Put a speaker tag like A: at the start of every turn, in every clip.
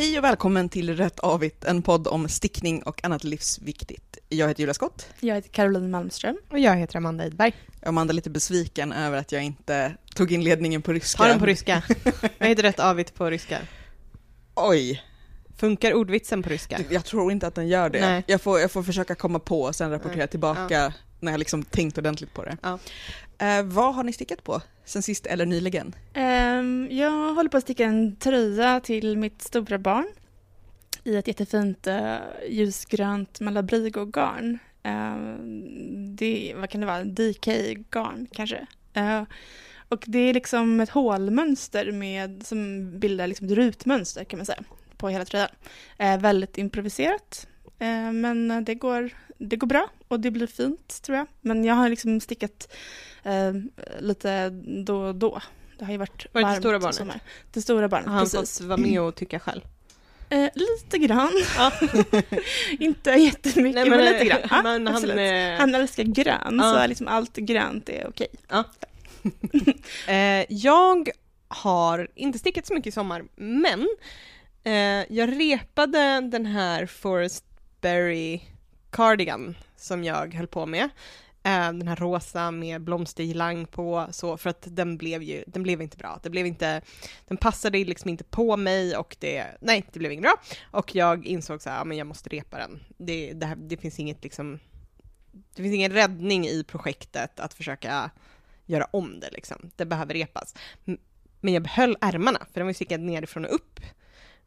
A: Hej och välkommen till Rätt Avigt, en podd om stickning och annat livsviktigt. Jag heter Julia Skott.
B: Jag heter Caroline Malmström.
C: Och jag heter Amanda Edberg.
A: Amanda är lite besviken över att jag inte tog inledningen på ryska.
C: Ta den på ryska. Vad heter rätt avigt på ryska?
A: Oj,
C: Funkar ordvitsen på ryska?
A: jag tror inte att den gör det.
C: Nej.
A: Jag får, jag får försöka komma på och sen rapportera
C: Ja.
A: tillbaka när jag liksom tänkt ordentligt på det.
C: Ja.
A: Eh, vad har ni stickat på sen sist eller nyligen?
B: Ehm, jag håller på att sticka en tröja till mitt stora barn i ett jättefint uh, ljusgrönt Malabrigo-garn. Ehm, det, vad kan det vara, DK-garn kanske. Eh, och det är liksom ett hålmönster med, som bildar liksom ett rutmönster kan man säga på hela tröjan. Eh, väldigt improviserat, eh, men det går, det går bra och det blir fint tror jag. Men jag har liksom stickat eh, lite då och då. Det har ju varit
C: Var det
B: varmt
C: det stora barnet?
B: sommar. Det stora barnet,
C: Har han
B: precis.
C: fått vara med och tycka själv?
B: Eh, lite grann.
C: Ja.
B: Inte jättemycket, men, lite grann. Ja,
C: men han, eh,
B: han älskar grön,
C: Ja.
B: så liksom allt grönt är okej.
C: eh, jag har inte stickat så mycket i sommar, men eh, jag repade den här Forest Berry cardigan som jag höll på med. Eh, den här rosa med blomstergirlang på, så för att den blev ju, den blev inte bra. Det blev inte, den passade liksom inte på mig och det, nej, det blev inget bra. Och jag insåg så här, ja men jag måste repa den. Det, det, här, det finns inget liksom, det finns ingen räddning i projektet att försöka göra om det liksom. Det behöver repas. Men jag behöll ärmarna, för den var ju stickad nerifrån och upp.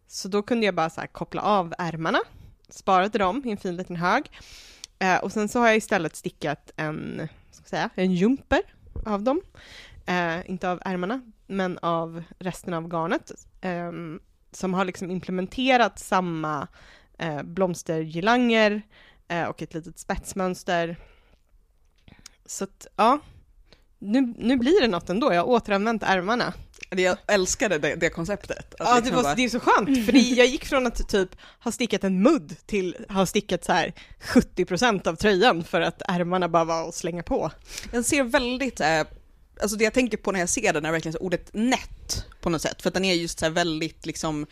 C: Så då kunde jag bara så här koppla av ärmarna, sparade dem i en fin liten hög. Eh, och sen så har jag istället stickat en, ska jag säga, en jumper av dem. Eh, inte av ärmarna, men av resten av garnet. Eh, som har liksom implementerat samma eh, blomstergirlanger eh, och ett litet spetsmönster. Så att, ja. Nu, nu blir det något ändå, jag har återanvänt ärmarna.
A: Det- Jag älskade det, det konceptet. Att
C: Ja, det,
A: liksom
C: var,
A: bara-
C: det är så skönt, för det, jag gick från att typ ha stickat en mudd till ha stickat så här 70% av tröjan för att ärmarna bara var att slänga på.
A: Den ser väldigt, eh, alltså det jag tänker på när jag ser den är verkligen så ordet nätt på något sätt, för att den är just så här väldigt liksom,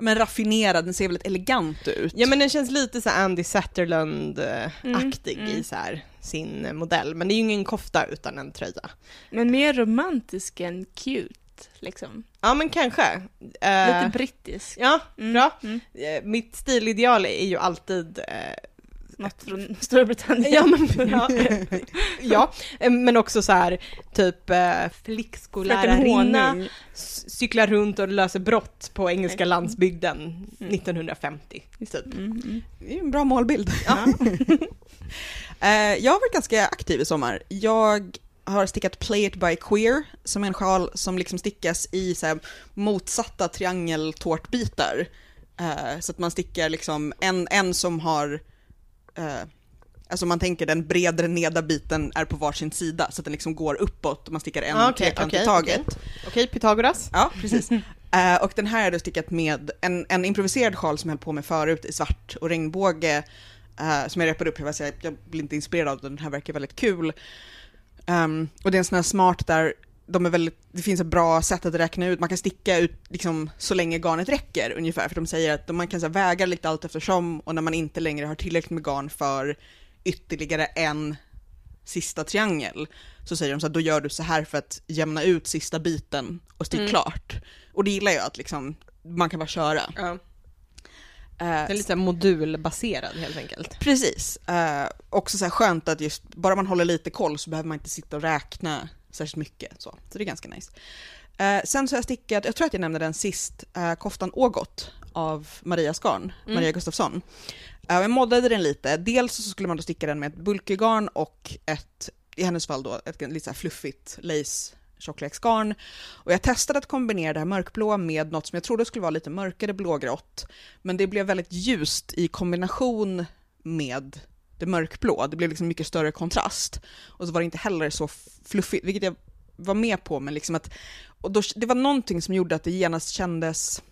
A: men raffinerad, den ser väldigt elegant ut.
C: Ja men den känns lite så Andy Satterlund-aktig
B: Mm, mm.
C: i så här sin modell, men det är ju ingen kofta utan en tröja.
B: Men mer romantisk än cute, liksom.
C: Ja men kanske. Eh,
B: Lite brittisk.
C: Ja,
B: Mm,
C: bra.
B: Mm.
C: Eh, mitt stilideal är ju alltid eh,
B: Något från Storbritannien.
C: Ja, men, ja, ja, eh, men också så här typ eh, c- cyklar runt och löser brott på engelska
B: Mm.
C: landsbygden
B: Mm.
C: 1950. Typ.
B: Mm, mm.
A: Det är en bra målbild.
B: Ja.
A: Jag har varit ganska aktiv i sommar. Jag har stickat Play It By Queer, som är en sjal som liksom stickas i så här motsatta triangeltårtbitar. Eh, så att man stickar liksom en, en som har, eh, alltså man tänker den bredare nedre biten är på varsin sida, så att den liksom går uppåt och man stickar en
C: Ah, okej,
A: trekant i
C: okej,
A: taget.
C: Okej, Pythagoras.
A: Ja, precis. Eh, och den här är då stickat med en, en improviserad sjal som jag höll på med förut i svart och regnbåge, som jag repade upp, jag, säga, jag blir inte inspirerad av den, den här verkar väldigt kul. Ehm, och det är en sån här smart där de är väldigt, det finns ett bra sätt att räkna ut, man kan sticka ut liksom så länge garnet räcker ungefär, för de säger att man kan så här, väga lite allt eftersom och när man inte längre har tillräckligt med garn för ytterligare en sista triangel, så säger de så här, då gör du så här för att jämna ut sista biten och stick
C: Mm.
A: klart. Och det gillar jag att liksom, man kan bara köra.
C: Ja.
A: Eh,
C: Den är lite modulbaserad helt enkelt.
A: Precis. Eh, också så här skönt att just, bara man håller lite koll så behöver man inte sitta och räkna särskilt mycket. Så, så det är ganska nice. Eh, sen så har jag stickat, jag tror att jag nämnde den sist, eh, koftan Ågot av Maria Skarn,
C: Mm.
A: Maria Gustafsson. Eh, jag moddade den lite, dels så skulle man då sticka den med ett bulkygarn och ett, i hennes fall då, ett lite så här fluffigt lace tjockleksgarn, Och jag testade att kombinera det här mörkblåa med något som jag trodde skulle vara lite mörkare blågrått. Men det blev väldigt ljust i kombination med det mörkblå. Det blev liksom mycket större kontrast. Och så var det inte heller så fluffigt, vilket jag var med på, men liksom att... Och då, det var någonting som gjorde att det genast kändes...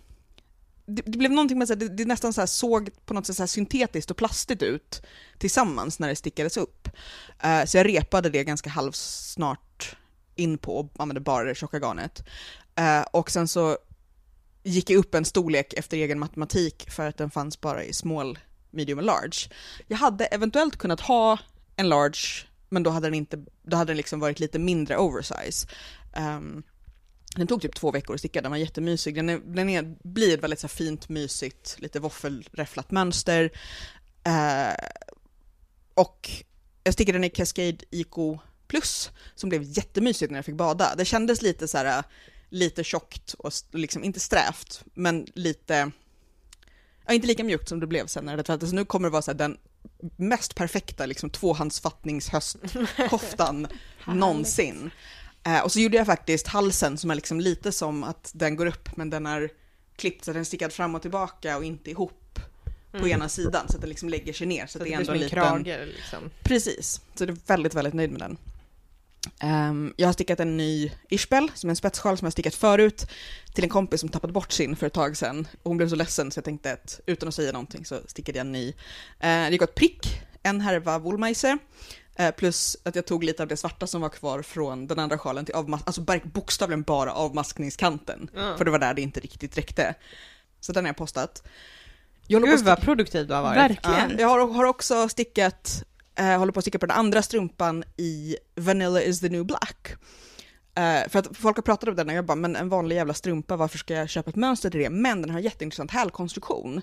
A: Det, det blev någonting med att det, det nästan så här såg på något sätt så här syntetiskt och plastigt ut tillsammans när det stickades upp. Eh, så jag repade det ganska halvsnart in på och använde bara det tjocka garnet. Eh, och sen så gick jag upp en storlek efter egen matematik för att den fanns bara i small, medium och large. Jag hade eventuellt kunnat ha en large, men då hade den, inte, då hade den liksom varit lite mindre oversize. Um, den tog typ två veckor att sticka, den var jättemysig. Den, är, den är, blir ett väldigt så fint, mysigt, lite våffelräfflat mönster. Uh, och jag stickade den i Cascade Ico Plus, som blev jättemysigt när jag fick bada. Det kändes lite så här, lite tjockt och liksom inte strävt, men lite, ja inte lika mjukt som det blev sen när det tvättades. Nu kommer det vara så här, den mest perfekta liksom tvåhandsfattningshöstkoftan någonsin. Eh, och så gjorde jag faktiskt halsen som är liksom lite som att den går upp men den är klippt så att den är stickad fram och tillbaka och inte ihop på
C: Mm.
A: ena sidan så att den liksom lägger sig ner. Så,
C: Så
A: att
C: det
A: är ändå en liten...
C: krage liksom.
A: Precis, så jag är väldigt, väldigt nöjd med den. Ehm, jag har stickat en ny Ishbel, som är en spetssjal som jag stickat förut, till en kompis som tappade bort sin för ett tag sedan. Och hon blev så ledsen så jag tänkte att utan att säga någonting så stickade jag en ny. Uh, det gick åt prick, en härva woolmeise, eh, plus att jag tog lite av det svarta som var kvar från den andra sjalen till avmas- alltså bokstavligen bara avmaskningskanten.
C: Ja.
A: För det var där det inte riktigt räckte. Så den har jag postat. Jag
C: Gud vad produktiv du har varit.
B: Verkligen.
A: Ja, jag har, har också stickat, eh, håller på att sticka på den andra strumpan i Vanilla is the new black. Eh, för att folk har pratat om den och jag bara, men en vanlig jävla strumpa, varför ska jag köpa ett mönster till det? Men den har en jätteintressant hälkonstruktion.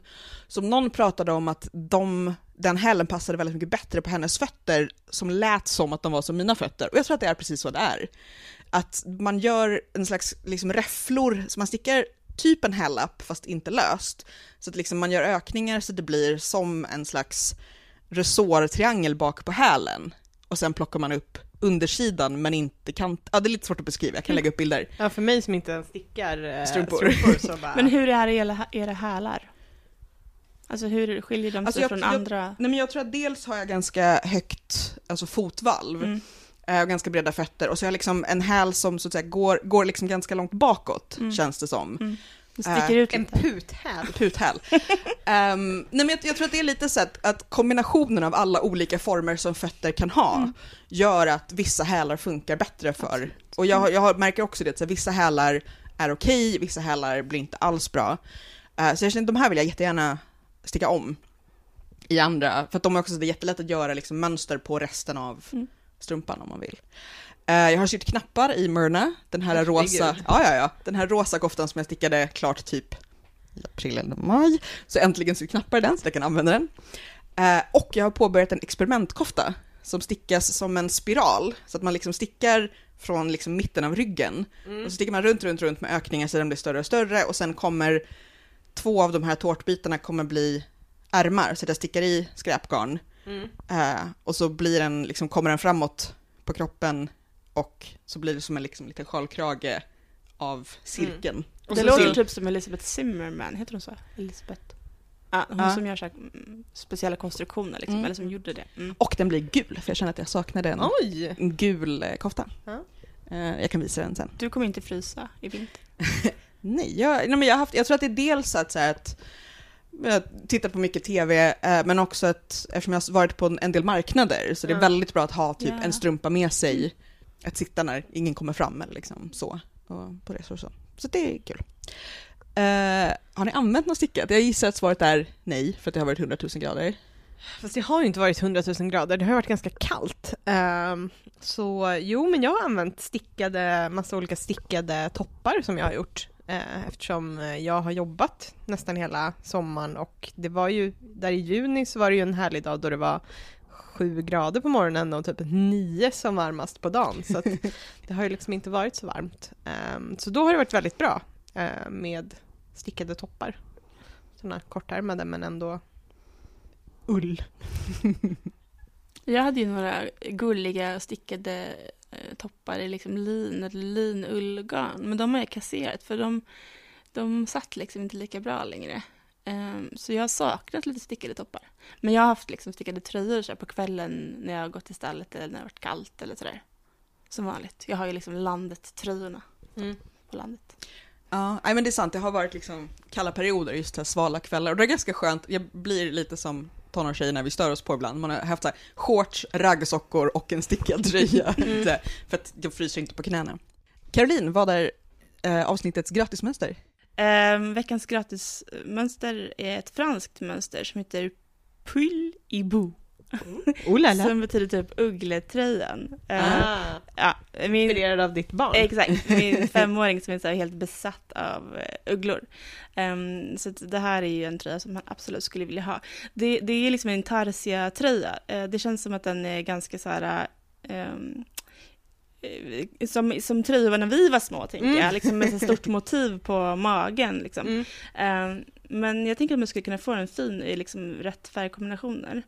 A: Som någon pratade om att de, den hälen passade väldigt mycket bättre på hennes fötter, som lät som att de var som mina fötter. Och jag tror att det är precis så det är. Att man gör en slags liksom räfflor, så man stickar typ en hällapp fast inte löst. Så att liksom man gör ökningar så det blir som en slags resårtriangel bak på hälen. Och sen plockar man upp undersidan men inte kant. Ja, det är lite svårt att beskriva, jag kan lägga upp bilder.
C: Ja, för mig som inte ens stickar eh,
A: Strumpor.
C: strumpor så bara...
B: Men hur är era, era hälar? Alltså hur skiljer de sig
A: Alltså, jag-
B: från
A: jag-
B: andra?
A: Nej men jag tror att dels har jag ganska högt alltså fotvalv
B: Mm.
A: eh, och ganska breda fötter och så har jag liksom en häl som så att säga går, går liksom ganska långt bakåt
B: Mm.
A: känns det som.
B: Mm. Det sticker ut
C: En
B: lite.
C: puthäl.
A: Puthäl. um, nej men jag, jag tror att det är lite så att, att kombinationen av alla olika former som fötter kan ha
B: Mm.
A: gör att vissa hälar funkar bättre för. Och jag, har- jag märker också det, att vissa hälar är okej, vissa hälar blir inte alls bra. Eh, så jag känner att de här vill jag jättegärna sticka om i andra, för att de är också så det är jättelätt att göra liksom mönster på resten av
B: Mm.
A: strumpan om man vill. Eh, jag har sytt knappar i Myrna, den här
C: Herregud.
A: rosa, ja ja ja, den här rosa koftan som jag stickade klart typ i april eller maj, så äntligen sytt knappar i den så jag kan använda den. Eh, och jag har påbörjat en experimentkofta som stickas som en spiral, så att man liksom stickar från liksom mitten av ryggen
C: Mm.
A: och så stickar man runt, runt, runt med ökningar så den blir större och större och sen kommer två av de här tårtbitarna kommer bli ärmar så att jag stickar i skräpgarn
C: Mm.
A: eh, och så blir den, liksom, kommer den framåt på kroppen och så blir det som en liksom, liten sjalkrage av cirkeln. Och
B: Det låter typ som Elizabeth Zimmerman, heter hon så? Elisabeth? Ja, hon
A: Ja.
B: som gör så här, mm, speciella konstruktioner liksom,
A: Mm.
B: eller som gjorde det. Mm.
A: Och den blir gul, för jag känner att jag saknade en,
C: Oj!
A: gul eh, kofta. Eh, jag kan visa den sen.
B: Du kommer inte frysa i vinter.
A: Nej, jag, nej men jag, har haft, jag tror att det är dels att, så här, att jag tittar på mycket tv, eh, men också att eftersom jag har varit på en, del marknader så det är väldigt bra att ha typ
B: Ja.
A: en strumpa med sig, att sitta när ingen kommer fram eller liksom så, och på resor och så. Så det är kul. Eh, har ni använt något stickat? Jag gissar att svaret är nej, för att det har varit 100 000 grader.
C: Fast det har ju inte varit 100 000 grader, det har ju varit ganska kallt. Ehm, så jo, men jag har använt stickade, massa olika stickade toppar som jag har gjort. eh, eftersom jag har jobbat nästan hela sommaren och det var ju, där i juni så var det ju en härlig dag då det var sju grader på morgonen och typ nio som varmast på dagen. Så det har ju liksom inte varit så varmt. Ehm, så då har det varit väldigt bra eh, med stickade toppar. Sådana kortärmade men ändå ull.
B: Jag hade ju några gulliga stickade eh, toppar i liksom lin eller linullgarn. Men de har jag kasserat för de, de satt liksom inte lika bra längre. Ehm, så jag har saknat lite stickade toppar. Men jag har haft liksom stickade tröjor så på kvällen när jag har gått till stallet eller när det har varit kallt eller sådär. Som vanligt. Jag har ju liksom landet-tröjorna
C: Mm.
B: på landet.
A: Ja, nej men det är sant, det har varit liksom kalla perioder, just här svala kvällar och det är ganska skönt, jag blir lite som tonårstjejer när vi stör oss på ibland, man har haft så här shorts, raggsockor och en stickad tröja,
B: Mm.
A: För att jag fryser inte på knäna. Caroline, vad är eh, avsnittets gratismönster?
B: Um, veckans gratismönster är ett franskt mönster som heter Pull i Bou.
C: Oh.
B: Som betyder typ uggletröjan. Eh,
C: Ah,
B: ja, min,
C: inspirerad av ditt barn.
B: exakt, min femåring som är så här helt besatt av eh, ugglor. Ehm, så det här är ju en tröja som han absolut skulle vilja ha. Det, det är liksom en Tarsia-tröja. Eh, det känns som att den är ganska så här... ehm, eh, som, som tröjor när vi var små, tänker
C: Mm.
B: jag. Liksom med så stort motiv på magen. Liksom.
C: Mm.
B: Ehm, men jag tänker att man skulle kunna få den fin i liksom rätt färgkombinationer.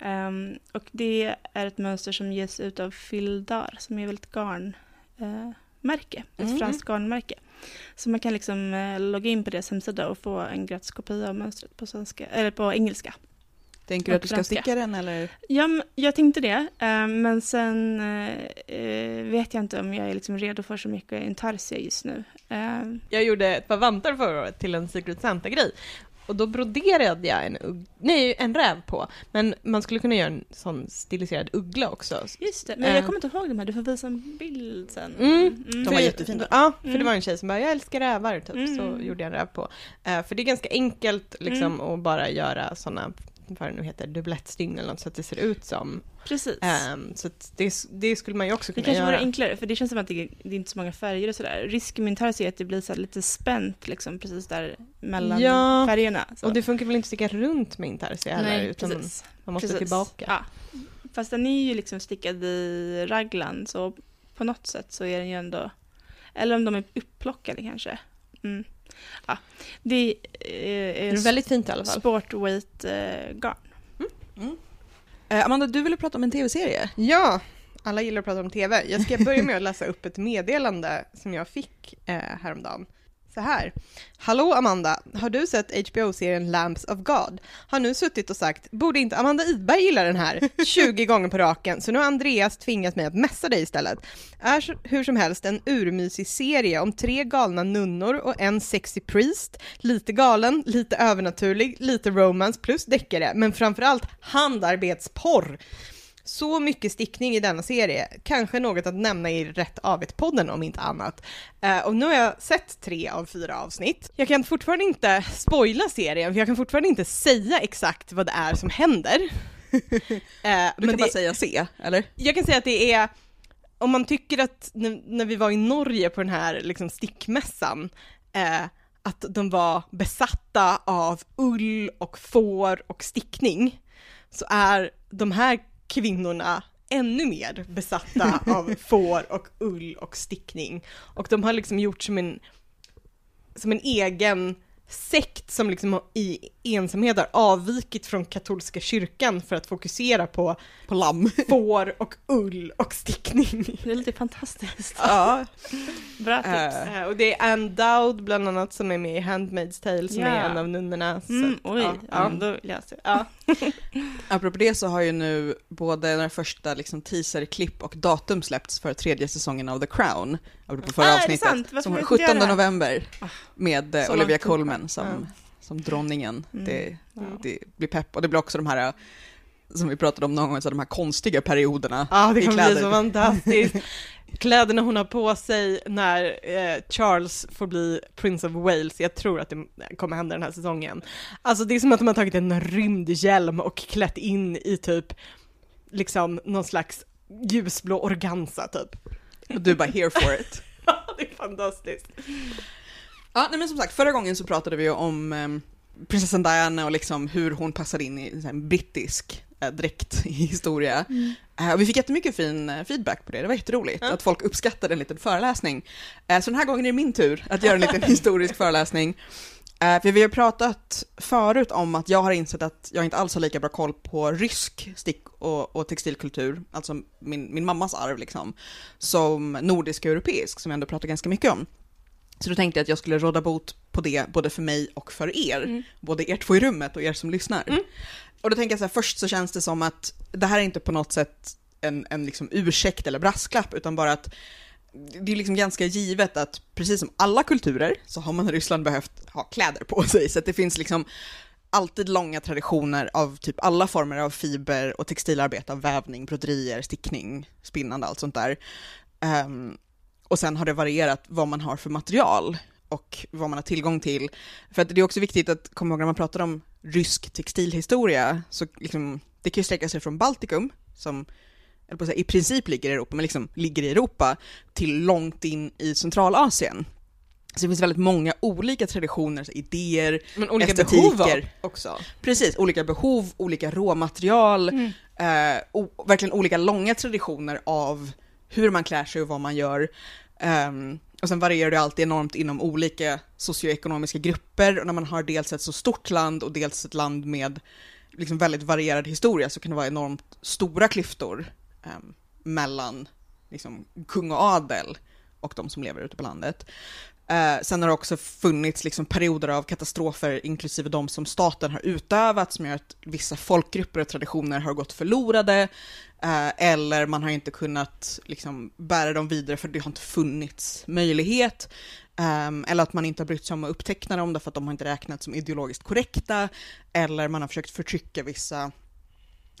B: Ehm, och det är ett mönster som ges ut av Fildar, som är väl ett garnmärke, ett
A: Mhm.
B: franskt garnmärke. Så man kan liksom eh, logga in på deras hemsida och få en gratis kopia av mönstret på, svenska, eller på engelska.
A: Tänker du att du ska sticka den eller?
B: Ja, jag tänkte det, eh, men sen eh, eh, vet jag inte om jag är liksom redo för så mycket intarsia just nu. Eh,
C: Jag gjorde ett par vantar förra året till en Secret Santa-grej. Och då broderade jag en, ugg- nej, en räv på. Men man skulle kunna göra en sån stiliserad uggla också.
B: just det, men
C: Eh.
B: jag kommer inte ihåg de här, du får visa en bild sen.
C: Mm.
A: De
C: För-
A: var jättefina.
C: Ja, för
B: Mm.
C: det var en tjej som bara, jag älskar rävar, typ. Så
B: Mm.
C: gjorde jag en räv på. Eh, för det är ganska enkelt liksom
B: Mm.
C: att bara göra såna vad det nu heter, dubblettstygn eller något så att det ser ut som.
B: Precis.
C: Ehm, så det, det skulle man ju också
B: Det
C: kunna
B: kanske
C: göra.
B: vore enklare, för det känns som att det, det är inte så många färger och sådär. Risken med intarsia är att det blir så lite spänt liksom precis där mellan
C: Ja,
B: färgerna. Så.
C: Och det funkar väl inte att sticka runt med intarsia heller, utan
B: precis.
C: man måste
B: precis.
C: tillbaka.
B: Ja. Fast den är ju liksom stickad i raglan, så på något sätt så är den ju ändå... Eller om de är upplockade kanske. Mm. Ja. Det är,
C: Det
B: är
C: väldigt fint i alla fall.
B: sportweight eh, garn.
A: Eh, Amanda, du ville prata om en tv-serie.
C: Ja, alla gillar att prata om TV. Jag ska börja med att läsa upp ett meddelande som jag fick eh, häromdagen. Så här. Hallå Amanda, har du sett HBO-serien Lamps of God? Har nu suttit och sagt, borde inte Amanda Idberg gilla den här 20 gånger på raken, så nu har Andreas tvingat mig att messa dig istället. Är hur som helst en urmysig serie om tre galna nunnor och en sexy priest, lite galen, lite övernaturlig, lite romance plus deckare, men framförallt handarbetsporr. Så mycket stickning i denna serie, kanske något att nämna i Rätt Avet-podden om inte annat. Eh, och nu har jag sett tre av fyra avsnitt. Jag kan fortfarande inte spoila serien, för jag kan fortfarande inte säga exakt vad det är som händer. Eh,
A: Du
C: men
A: kan
C: det,
A: bara säga se, eller?
C: jag kan säga att det är, om man tycker att när, när vi var i Norge på den här liksom, stickmässan, eh, att de var besatta av ull och får och stickning, så är de här kvinnorna ännu mer besatta av får och ull och stickning. Och de har liksom gjort som en, som en egen sekt som liksom i ensamhet har avvikit från katolska kyrkan för att fokusera på
A: På lamm.
C: får och ull och stickning.
B: Det är lite fantastiskt.
A: ja.
B: Bra tips.
A: Eh,
C: Eh, och det är Anne Dowd bland annat som är med i Handmaid's Tale som
B: Ja.
C: är en av nunnorna. Så,
B: Mm, oj,
C: ja,
B: ja, då vill jag.
C: Ja.
A: Apropå det så har ju nu både den första liksom teaserklipp och datum släppts för tredje säsongen av The Crown. Apropå förra
B: Ah, är det
A: avsnittet. Som
B: vet
A: 17
B: inte jag det här?
A: november med eh,
C: Så
A: Olivia
C: långt
A: Colman som,
C: Ja.
A: som dronningen.
B: Mm.
A: Det, det blir pepp och det blir också de här, som vi pratade om någon gång, så de här konstiga perioderna
C: Ja, det
A: i
C: kommer
A: kläder.
C: bli så fantastiskt. Kläderna hon har på sig när eh, Charles får bli Prince of Wales, jag tror att det kommer hända den här säsongen. Alltså det är som att de har tagit en rymdhjälm och klätt in i typ, liksom någon slags ljusblå organza typ.
A: Och du bara here for it.
C: det är fantastiskt.
A: Ja, nej men som sagt, förra gången så pratade vi om um, prinsessan Diana och liksom hur hon passade in i en brittisk eh, dräkthistoria. Eh, och vi fick jättemycket fin eh, feedback på det, det var jätteroligt.
C: Ja.
A: Att folk uppskattade en liten föreläsning. Eh, så den här gången är det min tur att göra en liten historisk föreläsning. Eh, för vi har pratat förut om att jag har insett att jag inte alls har lika bra koll på rysk stick och, och textilkultur, alltså min, min mammas arv liksom, som nordisk och europeisk, som jag ändå pratar ganska mycket om. Så då tänkte jag att jag skulle råda bot på det, både för mig och för er.
B: Mm.
A: Både er två i rummet och er som lyssnar.
C: Mm.
A: Och då tänker jag så här, först så känns det som att det här är inte på något sätt en, en liksom ursäkt eller brasklapp, utan bara att det är liksom ganska givet att precis som alla kulturer så har man i Ryssland behövt ha kläder på sig, så att det finns liksom alltid långa traditioner av typ alla former av fiber och textilarbete, av vävning, broderier, stickning, spinnande, allt sånt där. Ehm, och sen har det varierat vad man har för material och vad man har tillgång till. För att det är också viktigt att komma ihåg när man pratar om rysk textilhistoria, så liksom, det kan ju sträcka sig från Baltikum, som eller på att säga, i princip ligger i Europa, men liksom ligger i Europa, till långt in i Centralasien. Så det finns väldigt många olika traditioner, idéer,
C: Men olika
A: estetiker.
C: behov också.
A: Precis, olika behov, olika råmaterial,
B: Mm.
A: eh, verkligen olika långa traditioner av hur man klär sig och vad man gör. Um, och sen varierar det alltid enormt inom olika socioekonomiska grupper och när man har dels ett så stort land och dels ett land med liksom väldigt varierad historia så kan det vara enormt stora klyftor um, mellan liksom, kung och adel och de som lever ute på landet. Eh, sen har det också funnits liksom perioder av katastrofer, inklusive de som staten har utövat, som gör att vissa folkgrupper och traditioner har gått förlorade, eh, eller man har inte kunnat liksom, bära dem vidare för det har inte funnits möjlighet, eh, eller att man inte har brytt sig om att uppteckna dem därför att de har inte räknats som ideologiskt korrekta, eller man har försökt förtrycka vissa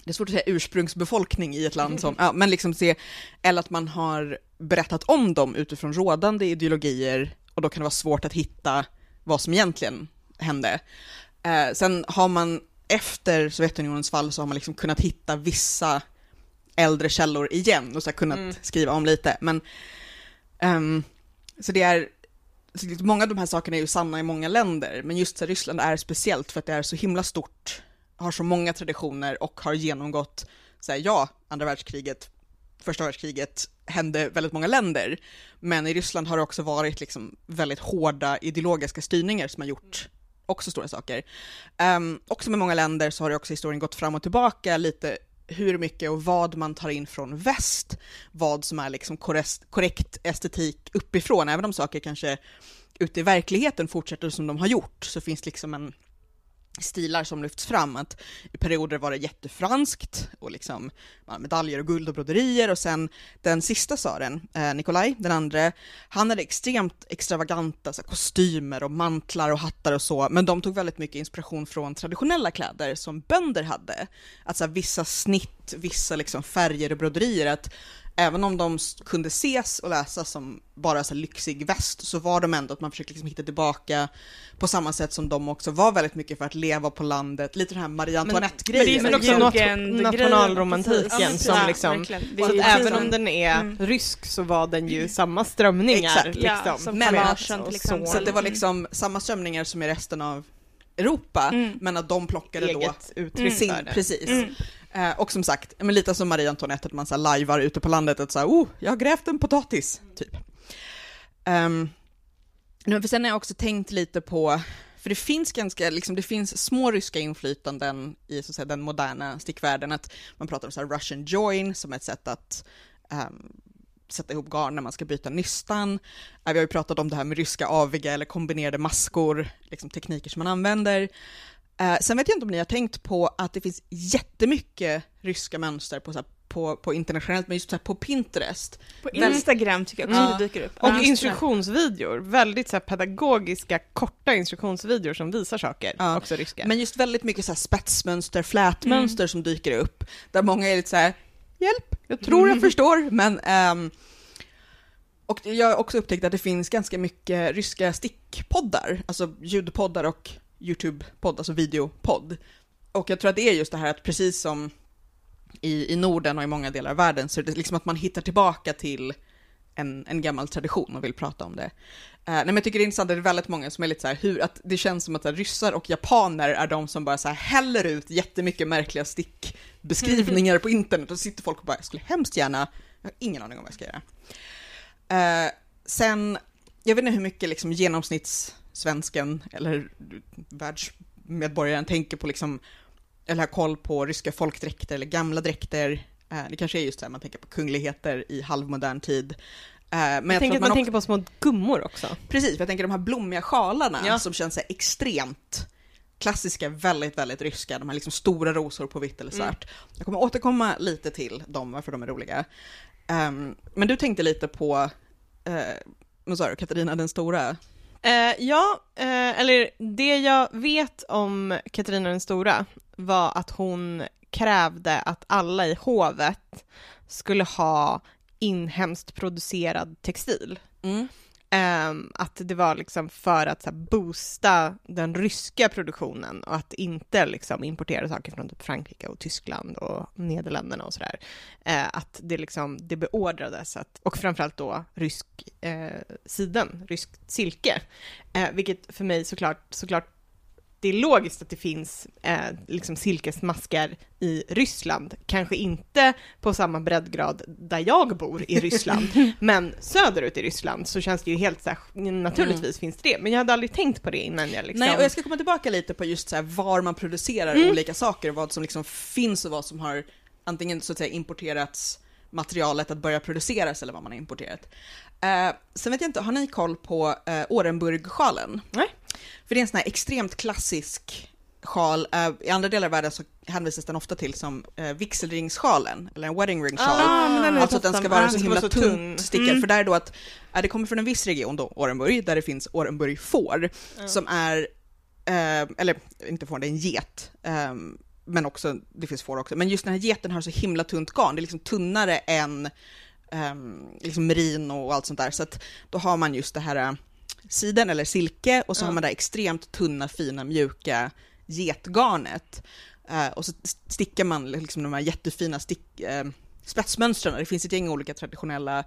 A: det är svårt att säga ursprungsbefolkning i ett land som, ja, men liksom se, eller att man har berättat om dem utifrån rådande ideologier och då kan det vara svårt att hitta vad som egentligen hände. Eh, sen har man efter Sovjetunionens fall så har man liksom kunnat hitta vissa äldre källor igen och så har kunnat
C: Mm.
A: skriva om lite, men ehm, så det är så Många av de här sakerna är ju sanna i många länder, men just så här, Ryssland är speciellt för att det är så himla stort, har så många traditioner och har genomgått, så här, ja, andra världskriget, första världskriget hände väldigt många länder, men i Ryssland har det också varit liksom väldigt hårda ideologiska styrningar som har gjort också stora saker. Um, också med många länder så har det också historien gått fram och tillbaka lite hur mycket och vad man tar in från väst, vad som är liksom korrekt, korrekt estetik uppifrån, även om saker kanske ute i verkligheten fortsätter som de har gjort, så finns liksom en stilar som lyfts fram, att i perioder var det jättefranskt och liksom medaljer och guld och broderier och sen den sista tsaren, eh, Nikolaj, den andra, han hade extremt extravaganta så här, kostymer och mantlar och hattar och så, men de tog väldigt mycket inspiration från traditionella kläder som bönder hade. Att så här, vissa snitt, vissa liksom färger och broderier, att även om de kunde ses och läsas som bara så här lyxig väst så var de ändå att man försökte liksom hitta tillbaka på samma sätt som de också var väldigt mycket för att leva på landet, lite den här Marie
C: Men-
A: Antoinette-grejen.
C: men också nat- nationalromantiken som liksom-
B: Det
C: Så
B: är
C: även om den är
B: Mm.
C: rysk så var den ju samma strömningar.
A: Exakt.
C: Liksom.
B: Ja, som
A: Men-
B: collagen
C: och
B: exempel.
C: så.
A: Så att det var liksom samma strömningar som i resten av Europa,
B: Mm.
A: men att de plockade då
C: Eget uttryck
A: sin,
C: det.
A: precis.
B: Mm.
A: Eh, och som sagt, men lite som Marie Antoinette, att man så här lajvar ute på landet, att så här, oh, jag har grävt en potatis, typ. Um, för sen har jag också tänkt lite på, för det finns ganska, liksom, det finns små ryska inflytanden i så att säga, den moderna stickvärlden, att man pratar om så här Russian join som ett sätt att um, sätta ihop garn när man ska byta nystan. Eh, vi har ju pratat om det här med ryska aviga eller kombinerade maskor, liksom tekniker som man använder. Eh, sen vet jag inte om ni har tänkt på att det finns jättemycket ryska mönster på, så här, på, på internationellt, men just så här, på Pinterest.
B: På Instagram tycker jag också
A: Ja.
B: det dyker upp.
C: Och instruktionsvideor, väldigt så här, pedagogiska, korta instruktionsvideor som visar saker,
A: Ja.
C: också ryska.
A: Men just väldigt mycket så här spetsmönster, flätmönster som dyker upp, där många är lite så här, hjälp, jag tror jag förstår, men ehm, och jag har också upptäckt att det finns ganska mycket ryska stickpoddar, alltså ljudpoddar och YouTube-podd, alltså videopodd. Och jag tror att det är just det här att precis som i, i Norden och i många delar av världen så är det liksom att man hittar tillbaka till en, en gammal tradition och vill prata om det. Uh, nej, men jag tycker det är intressant, det är väldigt många som är lite så här, hur, att det känns som att här, ryssar och japaner är de som bara så här häller ut jättemycket märkliga stickbeskrivningar på internet och så sitter folk och bara, jag skulle hemskt gärna, jag har ingen aning om vad jag ska göra. Uh, sen, jag vet inte hur mycket liksom genomsnitts genomsnittssvensken eller världsmedborgaren tänker på liksom, eller har koll på ryska folkdräkter eller gamla dräkter. Eh, det kanske är just det här man tänker på kungligheter i halvmodern tid. Eh, men jag,
C: jag tänker
A: att
C: man
A: man
C: tänker på små gummor också.
A: Precis, jag tänker de här blommiga sjalarna
C: Ja.
A: som känns så extremt klassiska, väldigt, väldigt ryska, de här liksom stora rosor på vitt eller
C: Mm.
A: svart. Jag kommer återkomma lite till dem, varför de är roliga. Ehm, men du tänkte lite på, uh, vad sa du, Katarina den stora?
C: Eh, ja, eh, eller det jag vet om Katarina den stora var att hon krävde att alla i hovet skulle ha inhemskt producerad textil.
A: Mm.
C: Ehm, att det var liksom för att så här, boosta den ryska produktionen och att inte liksom importera saker från typ Frankrike och Tyskland och Nederländerna och sådär. Eh, att det liksom, det beordrades att, och framförallt då rysk eh, siden, ryskt silke. Eh, vilket för mig såklart, såklart det är logiskt att det finns eh, liksom silkesmaskar i Ryssland, kanske inte på samma breddgrad där jag bor i Ryssland, men söderut i Ryssland så känns det ju helt så här, naturligtvis mm. finns det men jag hade aldrig tänkt på det innan jag liksom...
A: Nej, och jag ska komma tillbaka lite på just så här, var man producerar mm. olika saker, vad som liksom finns och vad som har antingen så att säga importerats materialet att börja produceras eller vad man har importerat. Eh, sen vet jag inte, har ni koll på eh, Orenburg-sjalen?
C: Nej.
A: För det är en sån här extremt klassisk sjal. Uh, I andra delar av världen så hänvisas den ofta till som uh, vigselringssjalen, eller en wedding ring sjal.
C: Ah,
A: alltså att den ska vara så himla så tunn stickad. Mm. För där är då att, uh, det kommer från en viss region då, Orenburg, där det finns Orenburg-får, mm. som är, uh, eller inte får, det är en get. Um, men också, det finns får också, men just den här geten har så himla tunt garn, det är liksom tunnare än um, liksom merino och allt sånt där, så att då har man just det här siden eller silke och så ja. har man det extremt tunna, fina, mjuka getgarnet. Uh, och så stickar man liksom de här jättefina stick, uh, spetsmönstren. Det finns ett gäng olika traditionella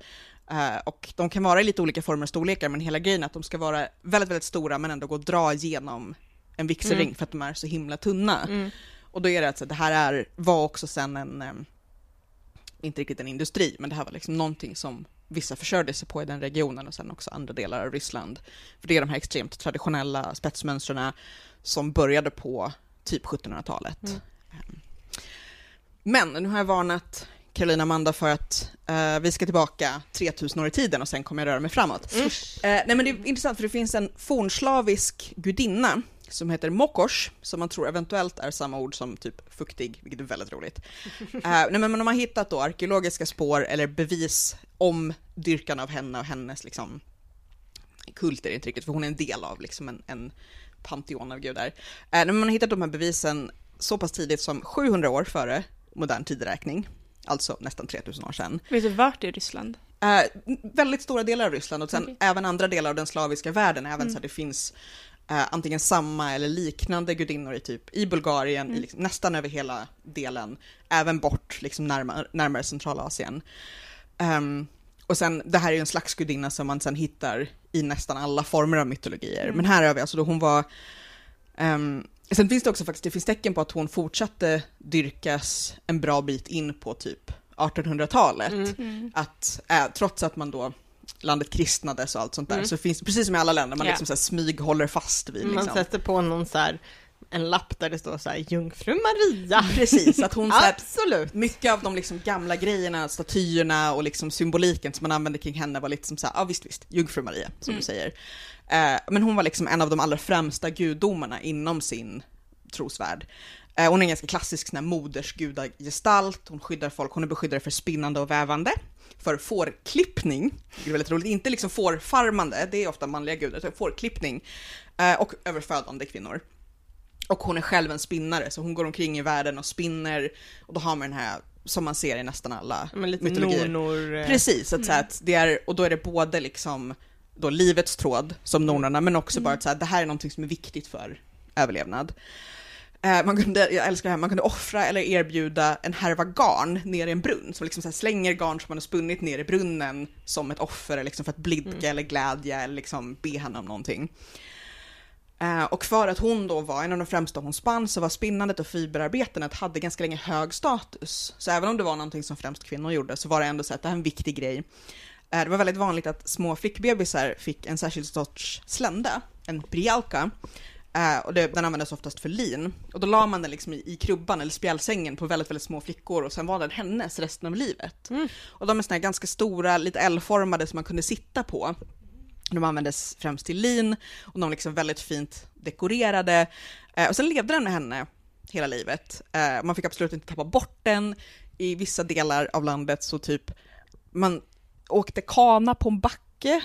A: uh, och de kan vara i lite olika former och storlekar, men hela grejen är att de ska vara väldigt, väldigt stora men ändå gå att dra igenom en vigselring mm. för att de är så himla tunna. Mm. Och då är det alltså, det här är, var också sen en, um, inte riktigt en industri, men det här var liksom någonting som vissa försörjde sig på i den regionen och sen också andra delar av Ryssland. För det är de här extremt traditionella spetsmönstren som började på typ 1700-talet. Mm. Ehm. Men nu har jag varnat Carolina Amanda för att uh, vi ska tillbaka 3000 år i tiden och sen kommer jag röra mig framåt. Mm. Uh, nej men det är intressant för det finns en fornslavisk gudinna som heter Mokos, som man tror eventuellt är samma ord som typ fuktig, vilket är väldigt roligt. uh, nej, men de har hittat då arkeologiska spår eller bevis om dyrkan av henne och hennes liksom kult är det inte riktigt, för hon är en del av liksom en, en panteon av gudar. Uh, men man har hittat de här bevisen så pass tidigt som 700 år före modern tideräkning, alltså nästan 3000 år sedan.
B: Vet du vart i Ryssland?
A: Uh, väldigt stora delar av Ryssland och sen okay. även andra delar av den slaviska världen, även mm. så att det finns eh, antingen samma eller liknande gudinnor i typ i Bulgarien, mm. i liksom, nästan över hela delen, även bort liksom närmare, närmare Centralasien. Um, och sen, det här är ju en slags gudinna som man sen hittar i nästan alla former av mytologier. Mm. Men här har vi alltså då hon var um, Sen finns det också faktiskt, det finns tecken på att hon fortsatte dyrkas en bra bit in på typ 1800-talet. Mm. mm. Att, äh, trots att man då landet kristnades och allt sånt där, mm. så finns det, precis som i alla länder, man yeah. liksom så här smyg håller fast vid. Liksom.
C: Man sätter på någon så här, en lapp där det står så här Jungfru Maria.
A: Precis, att hon så här, Absolut. mycket av de liksom gamla grejerna, statyerna och liksom symboliken som man använde kring henne var lite som så här, ja visst visst, Jungfru Maria, som mm. du säger. Eh, men hon var liksom en av de allra främsta gudomarna inom sin trosvärld. Eh, hon är en ganska klassisk sån här modersgudagestalt, hon skyddar folk, hon är beskyddare för spinnande och vävande för fårklippning, det är väldigt roligt, inte liksom fårfarmande, det är ofta manliga gudar, utan fårklippning eh, och överfödande kvinnor. Och hon är själv en spinnare, så hon går omkring i världen och spinner och då har man den här som man ser i nästan alla
C: Men lite mytologier. Nonor,
A: eh. Precis, att, mm. så att det är, och då är det både liksom då livets tråd som nornorna, men också mm. bara att så här, det här är någonting som är viktigt för överlevnad. Eh, man kunde, jag älskar det här, man kunde offra eller erbjuda en härva garn ner i en brunn, som liksom så slänger garn som man har spunnit ner i brunnen som ett offer liksom för att blidka mm. eller glädja eller liksom be henne om någonting. Eh, och för att hon då var en av de främsta hon spann så var spinnandet och fiberarbetandet hade ganska länge hög status. Så även om det var någonting som främst kvinnor gjorde så var det ändå så att det här är en viktig grej. Eh, det var väldigt vanligt att små flickbebisar fick en särskild sorts slända, en prialka, Uh, och det, den användes oftast för lin. Och då la man den liksom i, i krubban eller spjälsängen på väldigt, väldigt små flickor och sen var den hennes resten av livet. Mm. Och de är såna här ganska stora, lite L-formade som man kunde sitta på. De användes främst till lin och de var liksom väldigt fint dekorerade. Uh, och sen levde den med henne hela livet. Uh, man fick absolut inte tappa bort den. I vissa delar av landet så typ, man åkte kana på en backe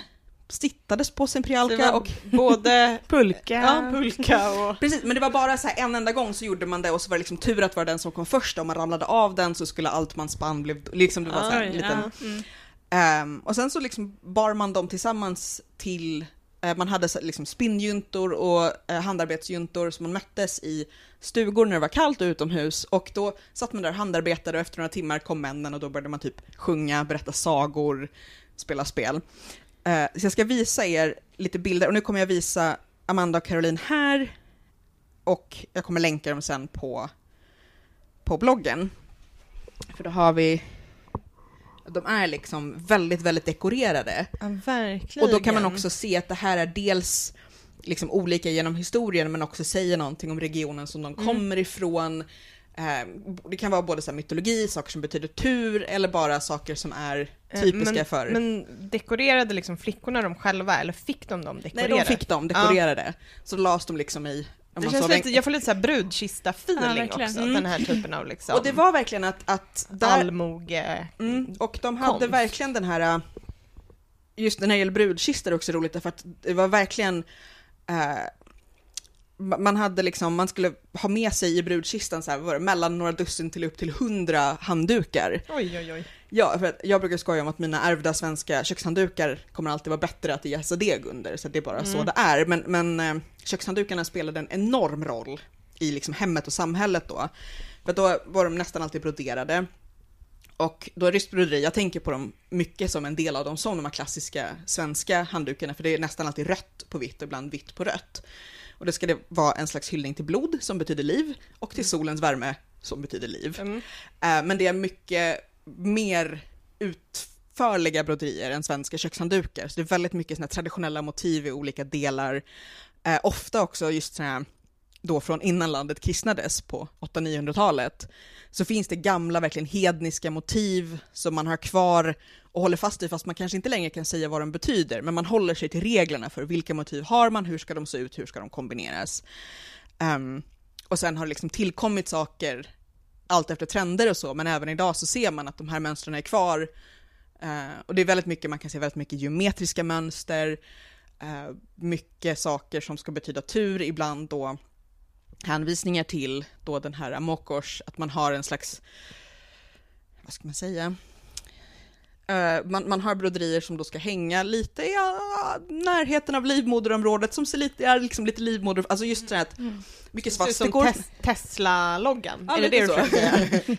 A: sittades på sin prialka och
C: både
B: pulka.
C: Ja, pulka och...
A: Precis, men det var bara så här en enda gång så gjorde man det och så var det liksom tur att vara den som kom först. Om man ramlade av den så skulle allt man spann bli, liksom det var så här, en liten... Ja. Mm. Ehm, och sen så liksom bar man dem tillsammans till, eh, man hade liksom spinnjuntor och uh, handarbetsjuntor som man möttes i stugor när det var kallt och utomhus och då satt man där och handarbetade och efter några timmar kom männen och då började man typ sjunga, berätta sagor, spela spel. Eh, så jag ska visa er lite bilder och nu kommer jag visa Amanda och Caroline här och jag kommer länka dem sen på, på bloggen. För då har vi, de är liksom väldigt, väldigt dekorerade.
C: Ja, verkligen.
A: Och då kan man också se att det här är dels liksom olika genom historien men också säger någonting om regionen som de
C: Mm.
A: kommer ifrån. Eh, det kan vara både så här mytologi, saker som betyder tur eller bara saker som är
C: Eh,
A: typiska
C: men,
A: för...
C: Men dekorerade liksom flickorna dem själva eller fick de dem
A: Nej,
C: dekorerade?
A: de fick dem dekorerade. Så las de liksom i... om
C: Det
A: man
C: känns
A: så,
C: lite, jag får lite så här
B: Ja,
C: brudkista-feeling
B: verkligen.
C: också,
A: Mm.
C: den här typen av liksom
A: Och det var verkligen att, att där,
C: allmoge...
A: Mm, och de hade
C: konst.
A: verkligen den här, äh, just när det gäller brudkistor också roligt därför att det var verkligen, eh, ma- man hade liksom, man skulle ha med sig i brudkistan så här, vad var det, mellan några dussin till upp till hundra handdukar.
C: Oj, oj, oj.
A: Ja, för jag brukar skoja om att mina ärvda svenska kökshanddukar kommer alltid vara bättre att jäsa deg under, så det är bara så
C: Mm.
A: det är. Men, men eh, kökshanddukarna spelade en enorm roll i liksom hemmet och samhället då. För då var de nästan alltid broderade. Och då är det broderi, jag tänker på dem mycket som en del av dem som de här klassiska svenska handdukarna, för det är nästan alltid rött på vitt och ibland vitt på rött. Och det ska det vara en slags hyllning till blod som betyder liv och till solens värme som betyder liv.
C: Mm.
A: Eh, Men det är mycket mer utförliga broderier än svenska kökshanddukar. Så det är väldigt mycket såna traditionella motiv i olika delar. Eh, ofta också just såna här, då från innan landet kristnades på 800-900-talet, så finns det gamla, verkligen hedniska motiv som man har kvar och håller fast i, fast man kanske inte längre kan säga vad de betyder, men man håller sig till reglerna för vilka motiv har man, hur ska de se ut, hur ska de kombineras. Um, och sen har det liksom tillkommit saker allt efter trender och så, men även idag så ser man att de här mönstren är kvar. Uh, och det är väldigt mycket, man kan se väldigt mycket geometriska mönster, uh, mycket saker som ska betyda tur, ibland då hänvisningar till då den här mokors, att man har en slags, vad ska man säga, Eh, man, man har broderier som då ska hänga lite i ja, närheten av livmoderområdet som ser lite, är liksom lite livmoder, alltså just det här att mycket
C: Det ser ut som
A: svastikor.
C: tes- Tesla-loggan.
A: Ja,
C: är det det du försöker säga?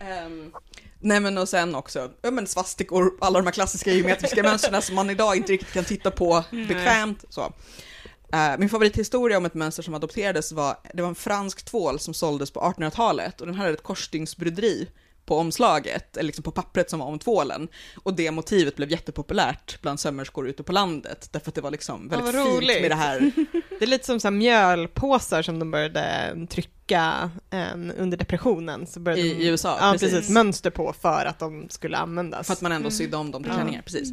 A: Ehm, nej men och sen också, ja men svastikor, alla de här klassiska geometriska mönstren som man idag inte riktigt kan titta på bekvämt. Så. Eh, min favorithistoria om ett mönster som adopterades var, det var en fransk tvål som såldes på 1800-talet och den hade ett korsstygnsbroderi på omslaget, eller liksom på pappret som var om tvålen. Och det motivet blev jättepopulärt bland sömmerskor ute på landet, därför att det var liksom
C: Ja,
A: väldigt
C: vad
A: fint med det här.
C: Det är lite som så mjölpåsar som de började trycka eh, under depressionen. Så började
A: I-
C: de,
A: i USA,
C: Ja,
A: precis.
C: precis. Mönster på för att de skulle användas.
A: För att man ändå sydde om dem till
C: Ja.
A: klänningar, precis.